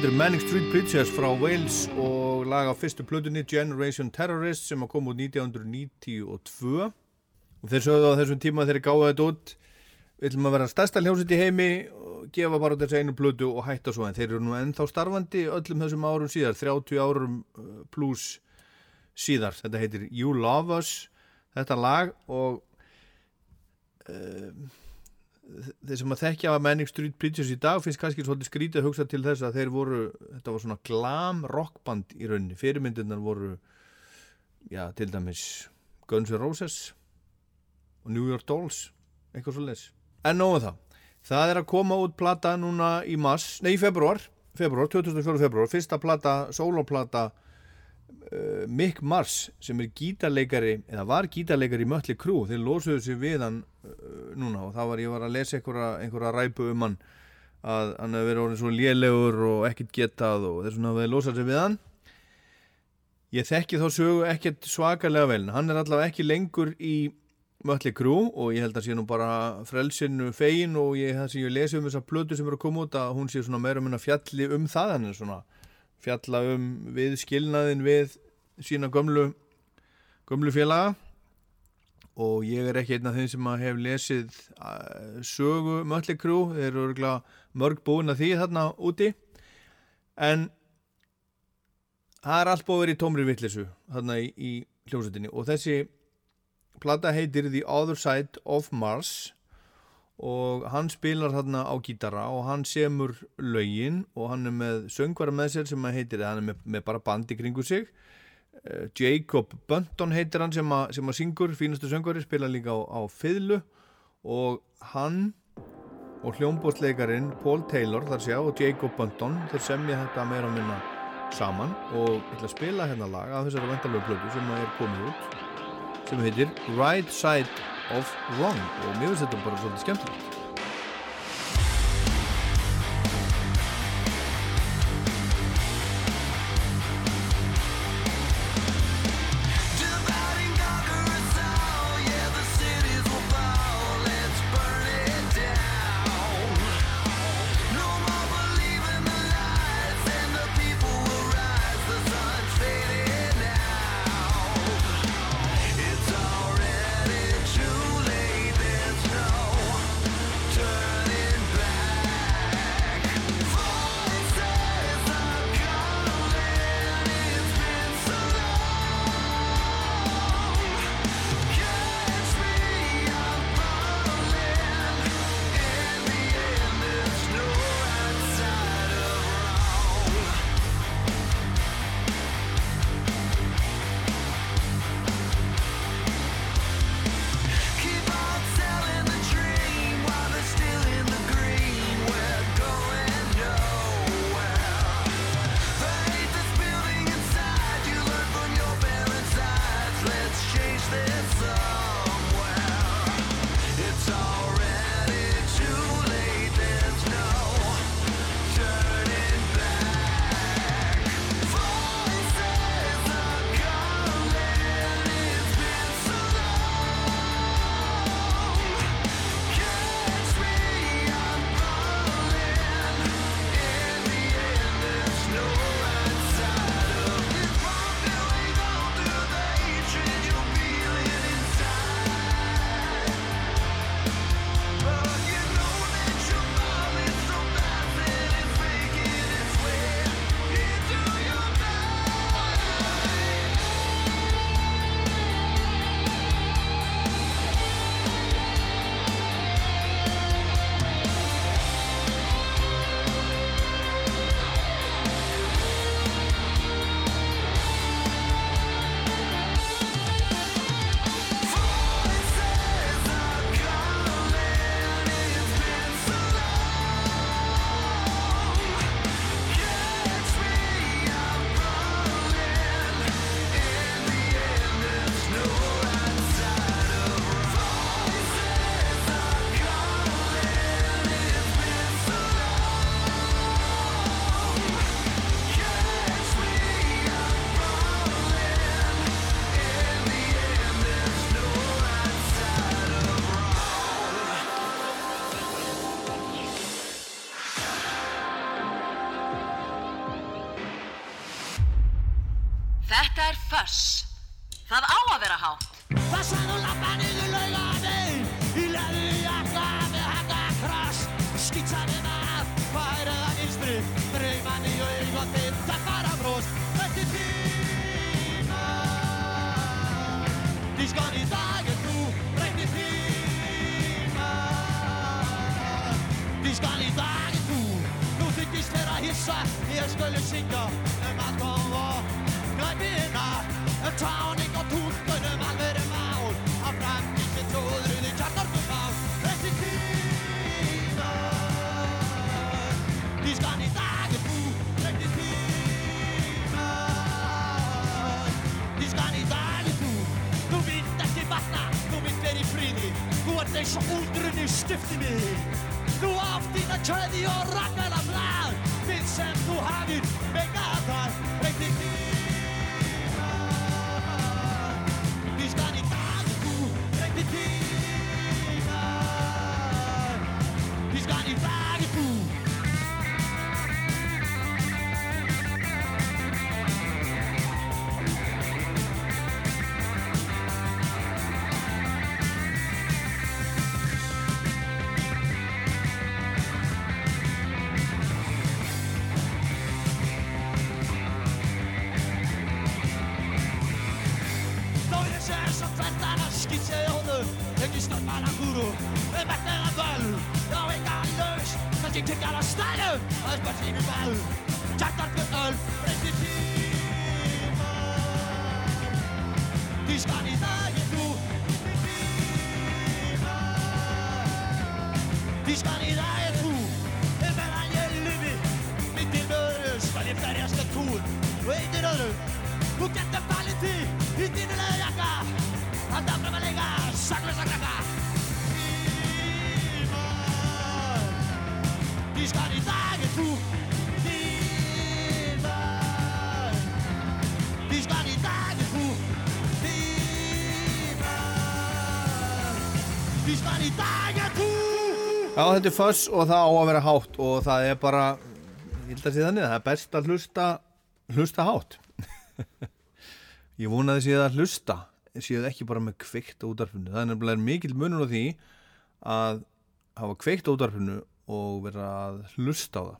Þetta eru Manic Street Preachers frá Wales og lag á fyrstu plötunni Generation Terrorist sem að koma út 1992 og þeir sögðu á þessum tíma þeir gáðu þetta út við ætlum að vera stærsta hljómsveit í heimi og gefa bara þessu einu plötu og hætta svo. En þeir eru nú ennþá starfandi öllum þessum árum síðar 30 árum uh, pluss síðar. Þetta heitir You Love Us. Þetta lag og uh, þeir sem að þekkja að Manic Street Preachers í dag finnst kannski svolítið skrítið að hugsa til þess að þeir voru, þetta var svona glam rockband í rauninni, fyrirmyndirnar voru já, til dæmis Guns N' Roses og New York Dolls, eitthvað svo leis en nógu það, það er að koma út plata núna í mars, nei í februar februar, 2004 februar, fyrsta plata soloplata uh, Mick Mars sem er gítarleikari eða var gítarleikari í Mötli Krú þeir losuðu sig við hann uh, núna. Og það var ég var að lesa einhverja, einhverja ræpu um hann að hann hefur verið orðin svo lélegur og ekkert getað og þess vegna hefur losað sig við hann. Ég þekki þá sögu ekkert svakalega vel. En hann er allavega ekki lengur í Mötli Krú og ég held að sé nú bara frelsinu fegin og ég, það sem ég lesi um þessa plötu sem eru að koma út að hún sé svona meira minna fjalli um það hann er svona fjalla um við skilnaðin við sína gömlu gömlu félaga. Og ég er ekki einn af þeim sem hef lesið uh, sögu Mötli Krú, þeir eru mörg búin að því þarna úti. En það er allt búið að vera í tómri vittlisu þarna í, í hljómsveitinni. Og þessi plata heitir The Other Side of Mars og hann spilar þarna á gítara og hann semur lögin og hann er með söngvara með sér sem að heitir, hann er með, með bara bandi kringu sig. Uh, Jacob Bunton heitir hann sem að, sem að syngur, fínastu söngvari, spila líka á, á fiðlu. Og hann og hljómbóðsleikarin Paul Taylor þar sé og Jacob Bunton þeir semja þetta meira og minna saman og ætla að spila hérna lag af þessari vendalögu plötu sem er komið út sem heitir Right Side of Wrong. Og mér finnst þetta bara svolítið skemmtilegt átt þína kjöði og rakkala blað Þinn sem þú Já, þetta er föss og það á að vera hátt og það er bara, ég held að sé þannig, það er best að hlusta, hlusta hátt. ég vonaði séð að hlusta, séð ekki bara með kveikt á útarfinu. Það er nefnilega mikil munur á því að hafa kveikt á útarfinu og vera að hlusta á það.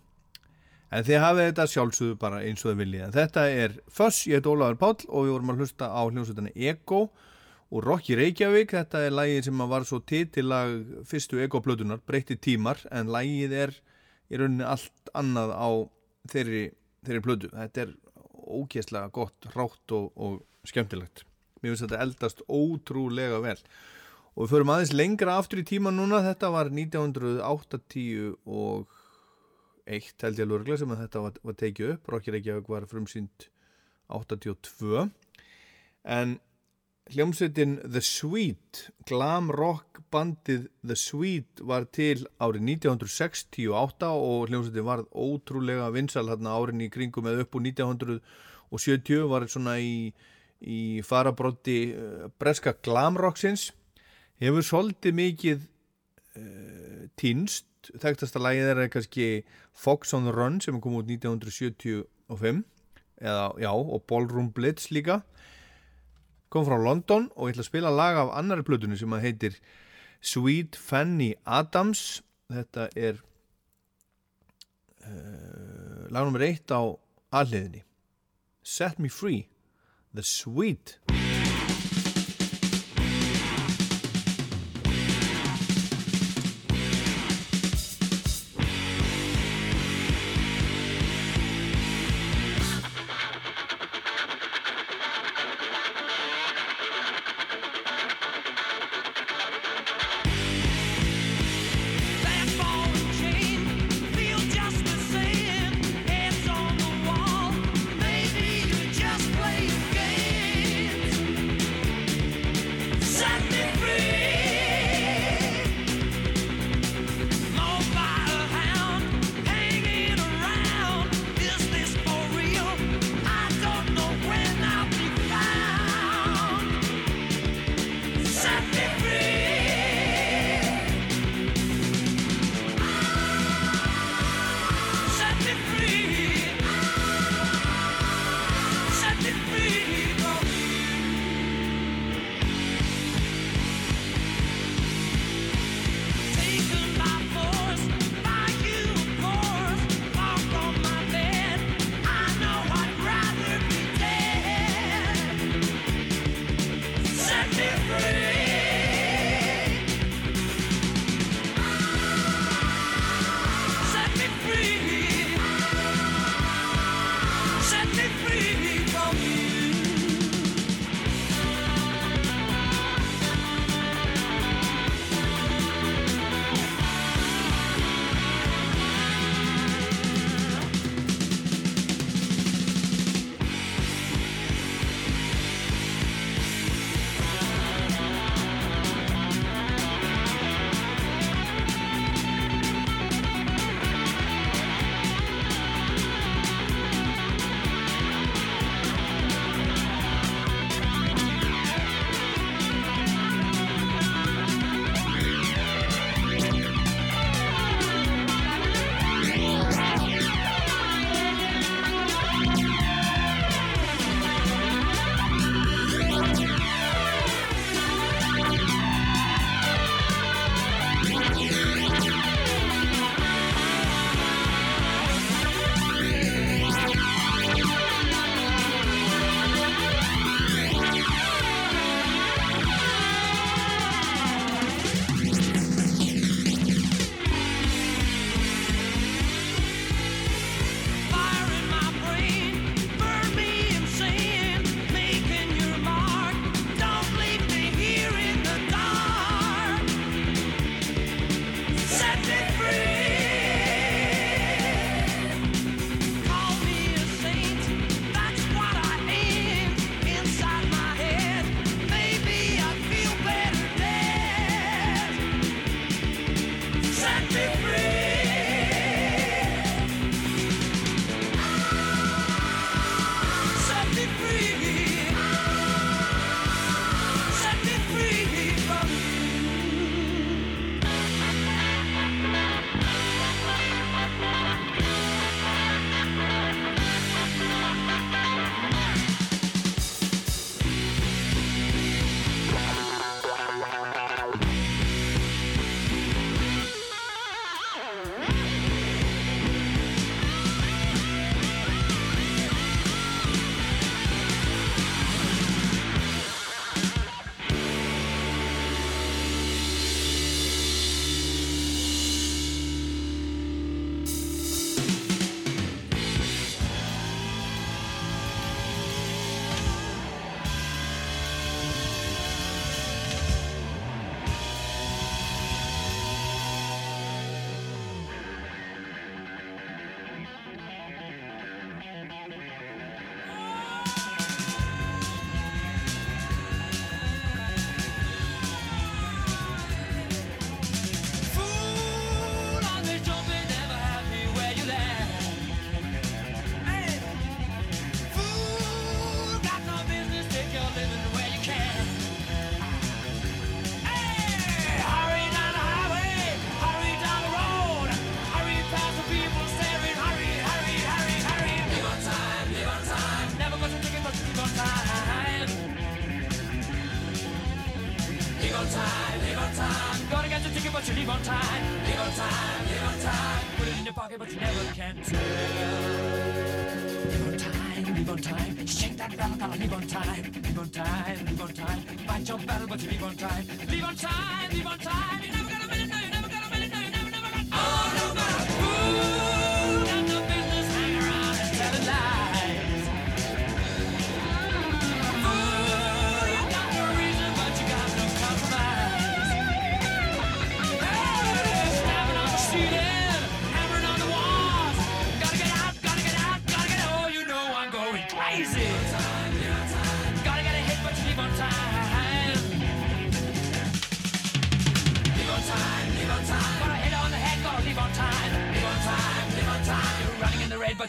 En þið hafið þetta sjálfsögðu bara eins og þið viljið. En þetta er Föss, ég heit Ólafur Páll og við vorum að hlusta á hljómsveitinni Ego og Rocky Reykjavík. Þetta er lægið sem var svo titilag fyrstu Ego-plötunar, breytti tímar, en lægið er í rauninni allt annað á þeirri, þeirri plötu. Þetta er ógeðslega gott, rátt og, og skemmtilegt. Mér finnst þetta eldast ótrúlega vel. Og við förum aðeins lengra aftur í tíma núna, þetta var 1980 og eitt held ég alveg sem að þetta var, var tekið upp Rocky Reykjavík var frumsýnd 82 en hljómsveitin The Sweet glam rock bandið The Sweet var til árið 1968 og hljómsveitin var ótrúlega vinsal hérna árin í kringum eða upp úr 1970 var svona í, í farabrotti uh, breska glam rocksins. Hefur svolítið mikið uh, týnst. Þekktasta lagið er kannski Fox on the Run sem kom út 1975 eða, já, og Ballroom Blitz líka kom frá London og ég ætla að spila lag af annari plötunni sem að heitir Sweet Fanny Adams. Þetta er uh, lag nummer eitt á alliðinni Set Me Free The Sweet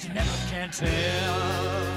you never can tell.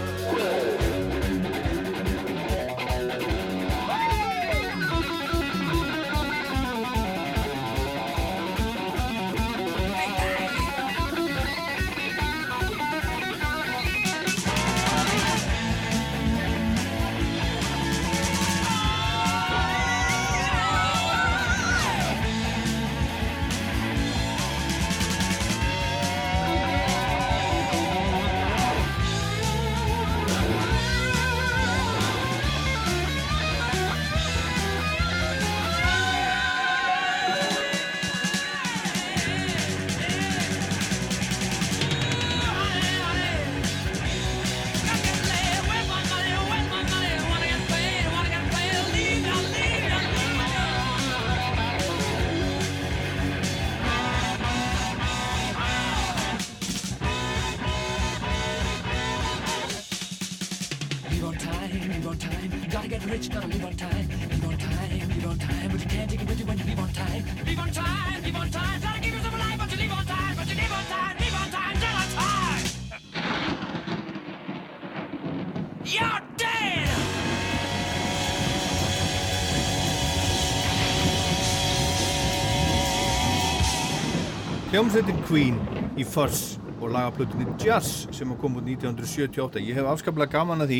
Queen í Fuss og lagaplutinni Jazz sem kom út 1978. Ég hef afskaplega gaman að því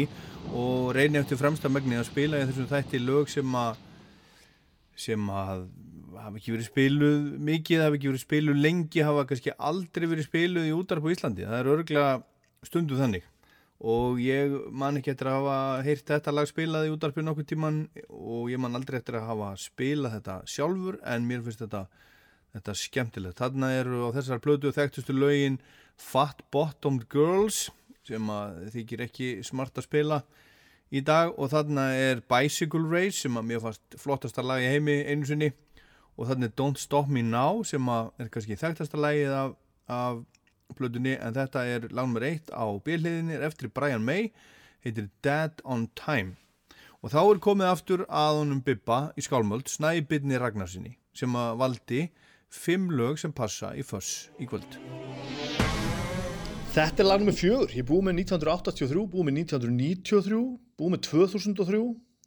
og reyni eftir fremsta megni að spila í þessum þætti lög sem að sem að hafa ekki verið spiluð mikið, hafa ekki verið spiluð lengi, hafa kannski aldrei verið spiluð í útarp á Íslandi. Það er örglega stundu þannig og ég man ekki eftir að hafa heyrt þetta lag spilað í útarpinu nokkuð tíman og ég man aldrei eftir að hafa spilað þetta sjálfur en mér finnst þetta þetta er skemmtilegt. Þarna eru á þessar plötu þekktustu lögin Fat Bottomed Girls sem þykir ekki smart að spila í dag. Og þarna er Bicycle Race sem að mér fannst flottasta lag í heimi einu sinni. Og þarna er Don't Stop Me Now sem að er kannski þekktasta lagið af, af plötunni. En þetta er lag nummer eitt á bílliðinni er eftir Brian May heitir Dead on Time. Og þá er komið aftur að honum Bibba í skálmöld Snæbyrni Ragnarsinni sem að valdi fimm lög sem passa í föss í kvöld Þetta er lag nummer fjögur. Ég búið með 1983, búið með 1993, búið með 2003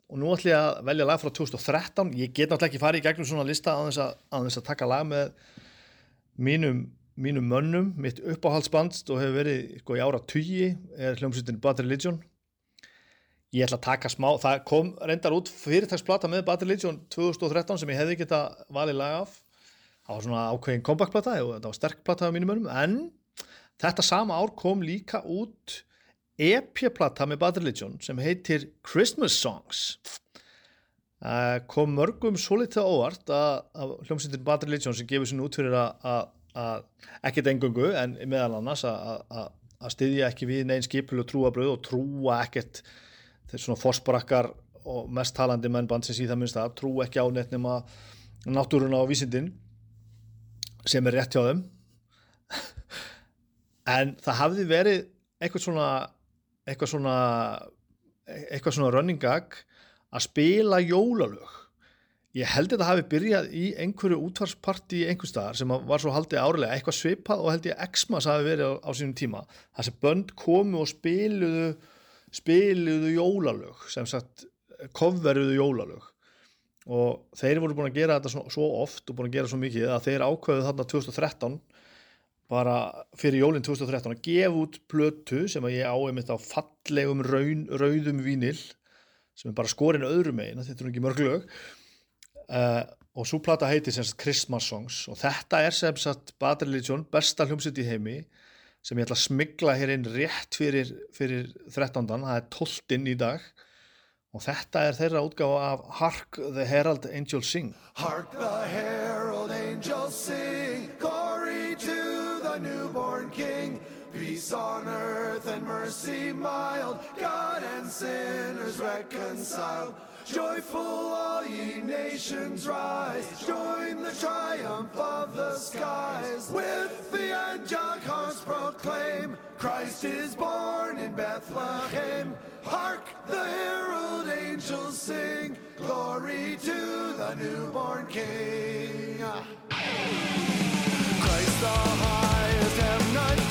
og nú ætlum ég að velja lag frá 2013. Ég get náttúrulega ekki farið í gegnum svona lista á þess að, þess að taka lag með mínum, mínum mönnum, mitt uppáhaldsband og hefur verið sko, í ára tugi, er hljómsveitin Bad Religion. Ég ætla að taka smá, það kom reyndar út fyrirtagsplata með Bad Religion 2013 sem ég hefði geta valið lag af. Það var svona ákveðin kompakplata og þetta var sterk plata á mínum mönnum, en Þetta sama ár kom líka út EP-plata með Bad Religion sem heitir Christmas Songs. Uh, kom mörgum svolítið óvart að, að hljómsveitin Bad Religion sem gefur sinni út fyrir að, að, að ekkert engungu en meðal annars að, að, að styðja ekki við negin skipul og trúabröð og trúa ekkert þeir svona fórsprakkar og mest talandi menn bandsins í það minnst að trúa ekki á neitt nema náttúruna og vísindin sem er rétt hjá þeim. En það hafði verið eitthvað svona eitthvað svona eitthvað svona running gag að spila jólalög. Ég held að þetta hafi byrjað í einhverju útvarsparti einhver staðar sem var svo haldið árilega eitthvað svipað og held ég X-Mas hafi verið á, á sínum tíma það sem bönd komu og spiluðu spiluðu jólalög sem sagt kofveruðu jólalög og þeir voru búin að gera þetta svo, svo oft og búin að gera svo mikið að þeir ákveðu þarna 2013 bara fyrir jólinn 2013 að gefa út plötu sem að ég áhef mitt á fallegum raun, rauðum vínil sem er bara skorinn öðrum eina, þetta er ekki mörg lög uh, og svo plata heiti semst Christmas Songs og þetta er semst Bad Religion, besta hljómsitt í heimi sem ég ætla að smigla hér inn rétt fyrir, fyrir 13. það er 12. í dag og þetta er þeirra útgáfa af Hark the Herald Angel Sing. Hark the Herald Angel Sing Glory to the newborn king. Peace on earth and mercy mild God and sinners reconciled. Joyful all ye nations rise, join the triumph of the skies. With the angelic hosts proclaim, Christ is born in Bethlehem. Hark, the herald angels sing, glory to the newborn King. Christ the highest, have and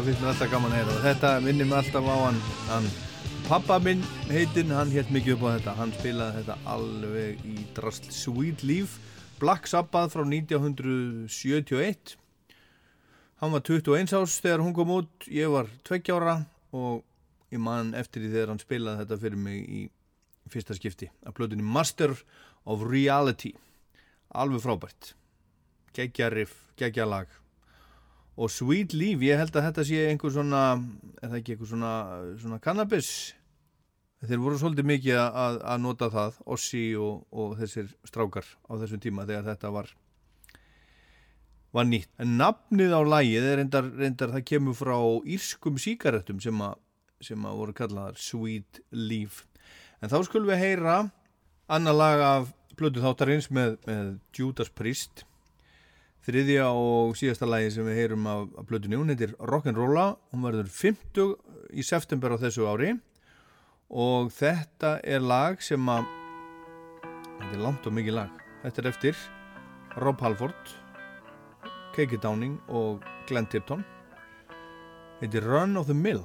Þetta finnst mér alltaf gaman að heyra og þetta minnir mér alltaf á hann, hann Pappa minn heitinn, hann hélt mikið upp á þetta. Hann spilaði þetta alveg í drasl Sweet Leaf Black Sabbath frá 1971 Hann var 21 árs þegar hún kom út. Ég var 20 ára og ég man eftir því þegar hann spilaði þetta fyrir mig í fyrsta skipti að plötunni Master of Reality. Alveg frábært. Geggja riff, geggja lag og Sweet Leaf, ég held að þetta sé einhver svona, er það ekki einhver svona, svona cannabis? Þeir voru svolítið mikið að, að nota það Ossi og, og þessir strákar á þessum tíma þegar þetta var var nýtt. En nafnið á lagið er reyndar, reyndar það kemur frá írskum síkaretum sem að, sem að voru kallaðar Sweet Leaf. En þá skulum við heyra annar lag af blödu þáttarins með, með Judas Priest þriðja og síðasta lagi sem við heyrum af, af blödu njón heitir Rock'n'Rolla. Hún verður 50 í september á þessu ári. Og þetta er lag sem að þetta er langt og mikið lag. Þetta er eftir Rob Halford Kiki Downing og Glenn Tipton. Heitir Run of the Mill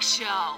Show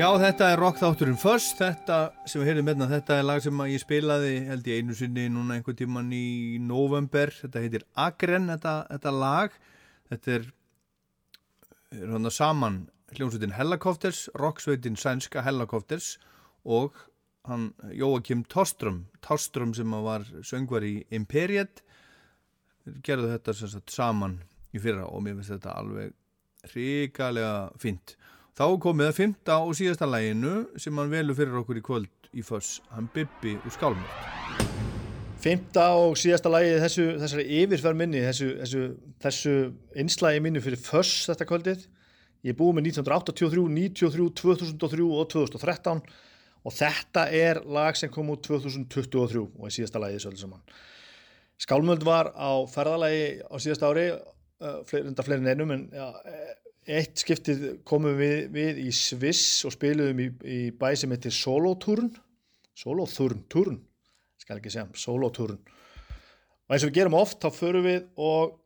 Já, þetta er rockþátturinn First, þetta sem við heyrðum hérna, þetta er lag sem ég spilaði held ég einu sinni núna einhvern tíman í november, þetta heitir Agren, þetta, þetta lag, þetta er, er hann saman hljómsveitin Hellacopters, rocksveitin sænska Hellacopters og hann Jóakim Torstrom, Torstrom sem var söngvar í Imperiet, gerðu þetta sagt saman í fyrra og mér finnst þetta alveg hrikalega fínt. Þá komið að fymta og síðasta læginu sem hann velur fyrir okkur í kvöld í föss, hann Bibbi úr Skálmöld. Fymta og síðasta lagi þessu, þessari yfirferð minni, þessu, þessu, þessu einslægi minni fyrir Föss þetta kvöldið. Ég búið með 1983, 93, 2003 og 2013 og þetta er lag sem kom út 2023 og er síðasta lagið þessu öllu saman. Skálmöld var á ferðalagi á síðasta ári, uh, fleiri, enda fleiri en einum, en ja, eitt skiptið komum við, við í Sviss og spiluðum í, í bæ sem heitir Solotúrn, Solotúrn, Túrn, skal ekki segja, Solotúrn. Og eins og við gerum oft, þá förum við og,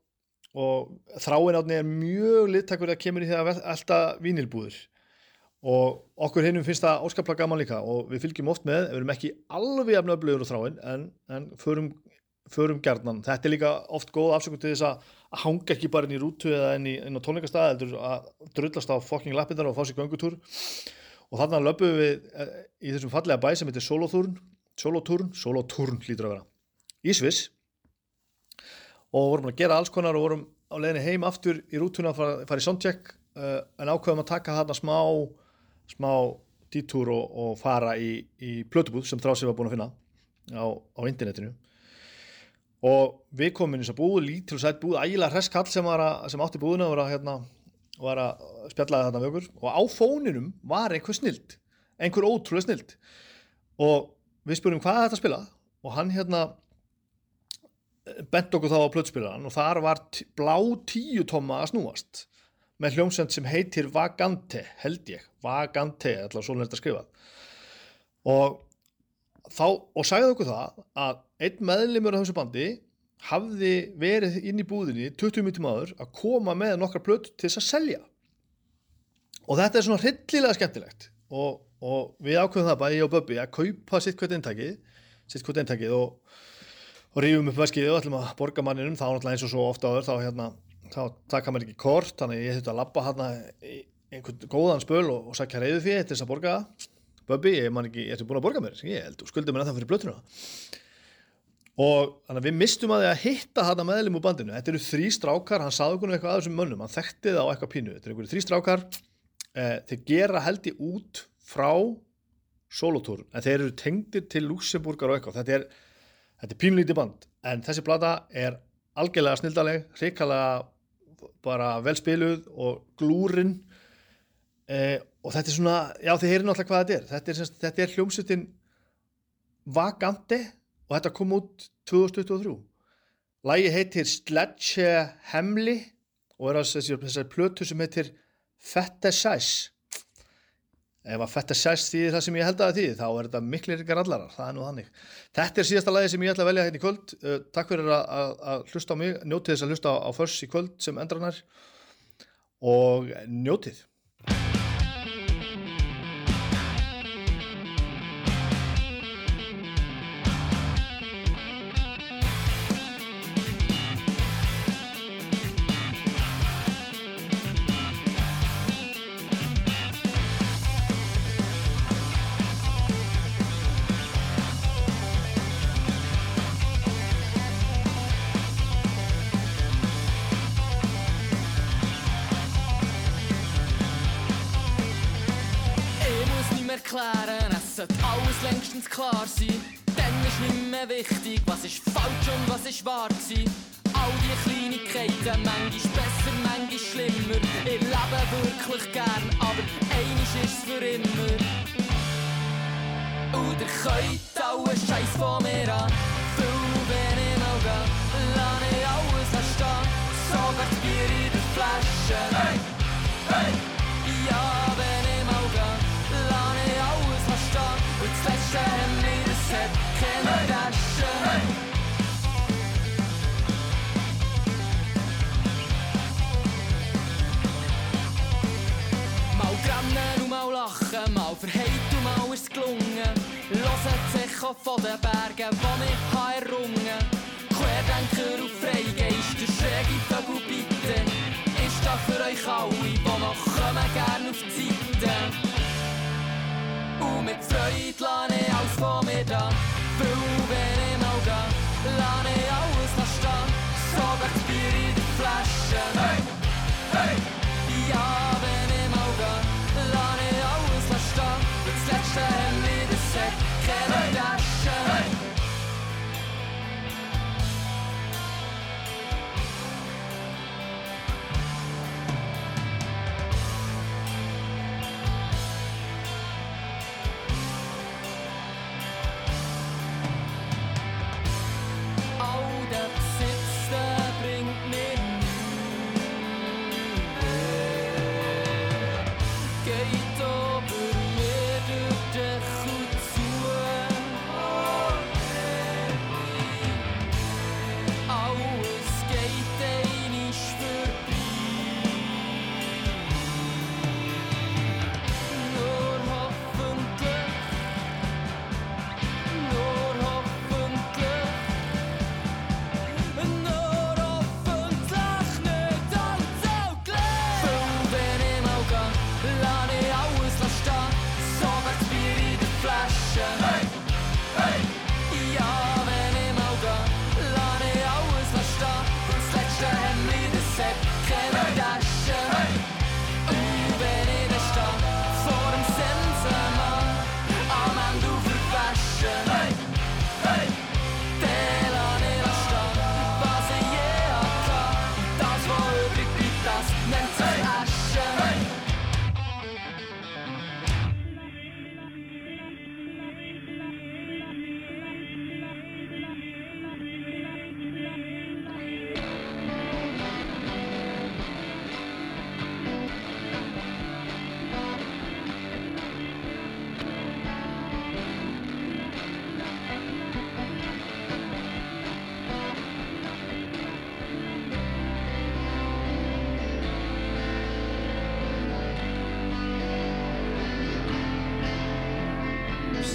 og þráin átni er mjög littakur að kemur í því að elda vínilbúður og okkur hinnum finnst það óskaplega gaman líka og við fylgjum oft með, við erum ekki alveg afnöflugur á þráin en, en förum, förum gerðnan. Þetta er líka oft góð afsökun til þess að hanga ekki bara inn í rútu eða inn, í, inn á tónleikastæði að drullast á fucking lappindar og fá sér göngutúr. Og þannig að löpum við eh, í þessum fallega bæ sem heitir Solotúrn Solotúrn, Solotúrn lítur að vera í Sviss. Og vorum að gera alls konar og vorum á leiðinni heim aftur í rútuna að fara, fara í soundcheck uh, en ákveðum að taka þarna smá smá dítúr og, og fara í, í plötubúð sem Þrási var búin að finna á, á internetinu og við komum inn í þess að búð, lítil og sætt búð, ægilega hresskall sem, að, sem átti búðina var að, hérna, var að spjallaði þarna við okkur. Og á fóninum var einhver snild, einhver ótrúlega snild. Og við spurum hvað er þetta að spila? Og hann hérna bent okkur þá á plötspilaran og þar var blá tíu tóma að snúast með hljómsend sem heitir Vagante, held ég. Vagante, svona er þetta skrifað og þá, og sagði okkur það að einn meðlimur af þessu bandi hafði verið inn í búðinni 20 minnum áður að koma með nokkra plöt til þess að selja. Og þetta er svona hryllilega skemmtilegt. Og, og við ákveðum það bara ég og Böbbi að kaupa sitt hvert eintakið sitt hvert eintakið og, og rífum upp veskið og ætlum að borga manninum. Þá náttúrulega eins og svo ofta áður þá hérna þá taka maður ekki kort. Þannig að ég þurfti að labba hérna einhvern góðan spöl og, og sækja reyðu fyrir þess að borga. Það. Böbbi, ég ekki, ég ertu búin að borga mér? Ég held, þú skuldið mér ennþá fyrir blötuna og þannig að við mistum að því að hitta þarna meðlum úr bandinu. Þetta eru þrý strákar, hann saði okkur eitthvað að þessum mönnum. Hann þekkti það á eitthvað pínu, þetta eru einhverju þrý strákar. Eh, þeir gera held ég út frá solotúr, en þeir eru tengdir til Luxemburgar og eitthvað, þetta er þetta er pínlítið band, en þessi plata er algjörlega snildaleg, hrikalega bara vel spiluð og glúrin. Eh, og þetta er svona, já þið heyrir náttúrulega hvað þetta er. Þetta er, þetta er hljómsutin Vagante og þetta kom út 2023 Lægi heitir Sledge Hemli og er þessar, þessar plötu sem heitir Fetishize. Ef að Fetishize þýðir það sem ég held að það þýðir þá er þetta miklir ykkar allarar, það er nú þannig. Þetta er síðasta lagi sem ég ætla að velja hérna í kvöld. Uh, takk fyrir að, hlusta á mig njótið þess að hlusta á, á Föss í kvöld sem endrarnar og njótið ist. All die Kleinigkeiten, manchmal besser, manchmal schlimmer. Ich lebe wirklich gern, aber einiges ist für immer. Ihr könnt Auch von den Bergen, die ich habe errungen. Querdenker und Freigeister, schräge Vögel bitte. Ist da für euch alle, die noch kommen, gern auf die Seite. Und mit Freude lasse ich alles von mir da. Weil wenn ich mal gehe, lasse ich alles noch stehen. Sogar das Bier in der Flasche. Hey, hey. Ja, wenn ich mal gehe, lasse ich alles noch stehen. Und das letzte Hemd, das hat and a dash.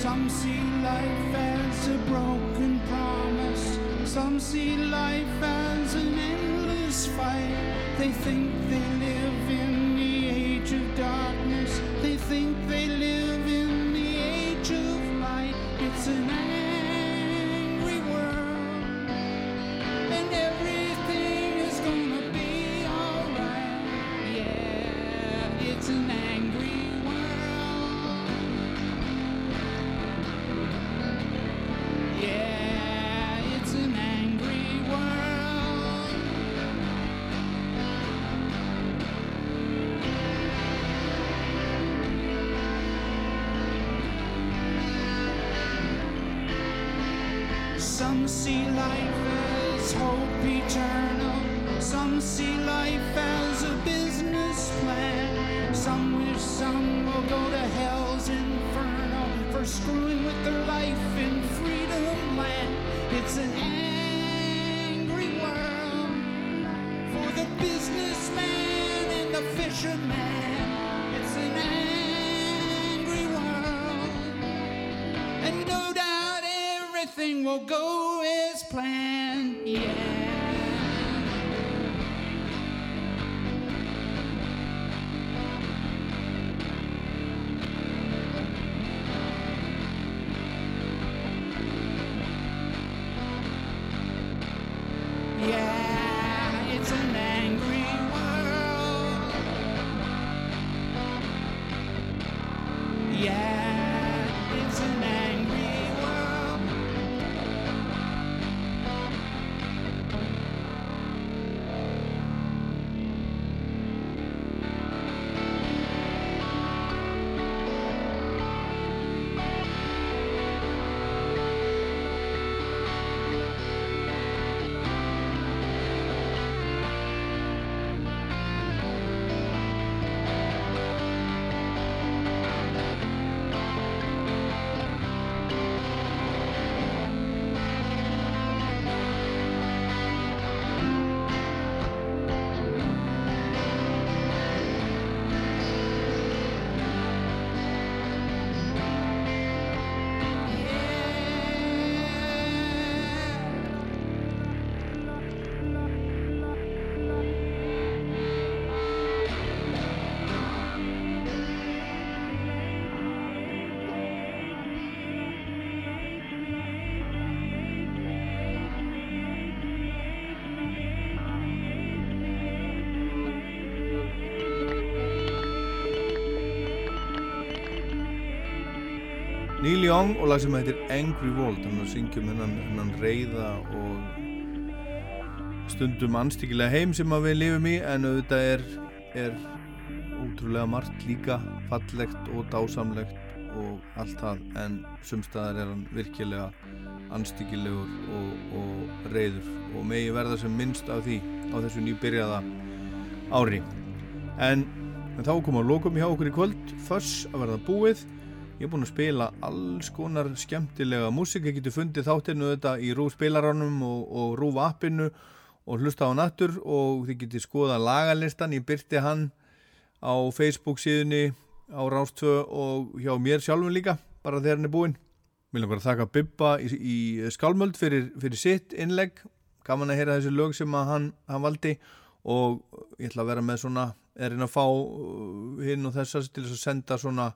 Some see life as a broken promise. Some see life as an endless fight. They think they live in will go Neil Young og lag sem heitir Angry World. Hann er að syngja um hennan, hennan reyða og stundum anstíkilega heim sem að við lifum í en auðvitað er, er ótrúlega margt líka fallegt og dásamlegt og allt það en sumstaðar er hann virkilega anstíkilegur og, og reyður og megi verða sem minnst af því á þessu nýbyrjaða ári. En, en þá kom að lokum hjá okkur í kvöld. Föss að verða búið Ég er búinn að spila alls konar skemmtilega músík, ég geti fundið þáttinu þetta í Rúf spilaranum og, og Rúf appinu og hlusta á nattur og þið geti skoða lagalistan, ég byrti hann á Facebook síðunni á Rástvö og hjá mér sjálfum líka, bara þegar hann er búinn. Vil langar að þakka Bibba í, í Skálmöld fyrir, fyrir sitt innlegg, gaman að heyra þessi lög sem hann, hann valdi og ég ætla að vera með svona, er einn að fá uh, hinn og þessar til þess að senda svona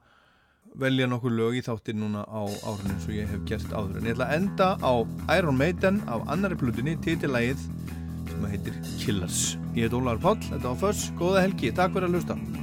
velja nokkur lög í þáttir núna á árunum svo ég hef gert áður. En ég ætla að enda á Iron Maiden af annari plutunni, titilægið sem heitir Killers. Ég heit Ólar Páll, þetta var Föss, góða helgi, takk fyrir að hlusta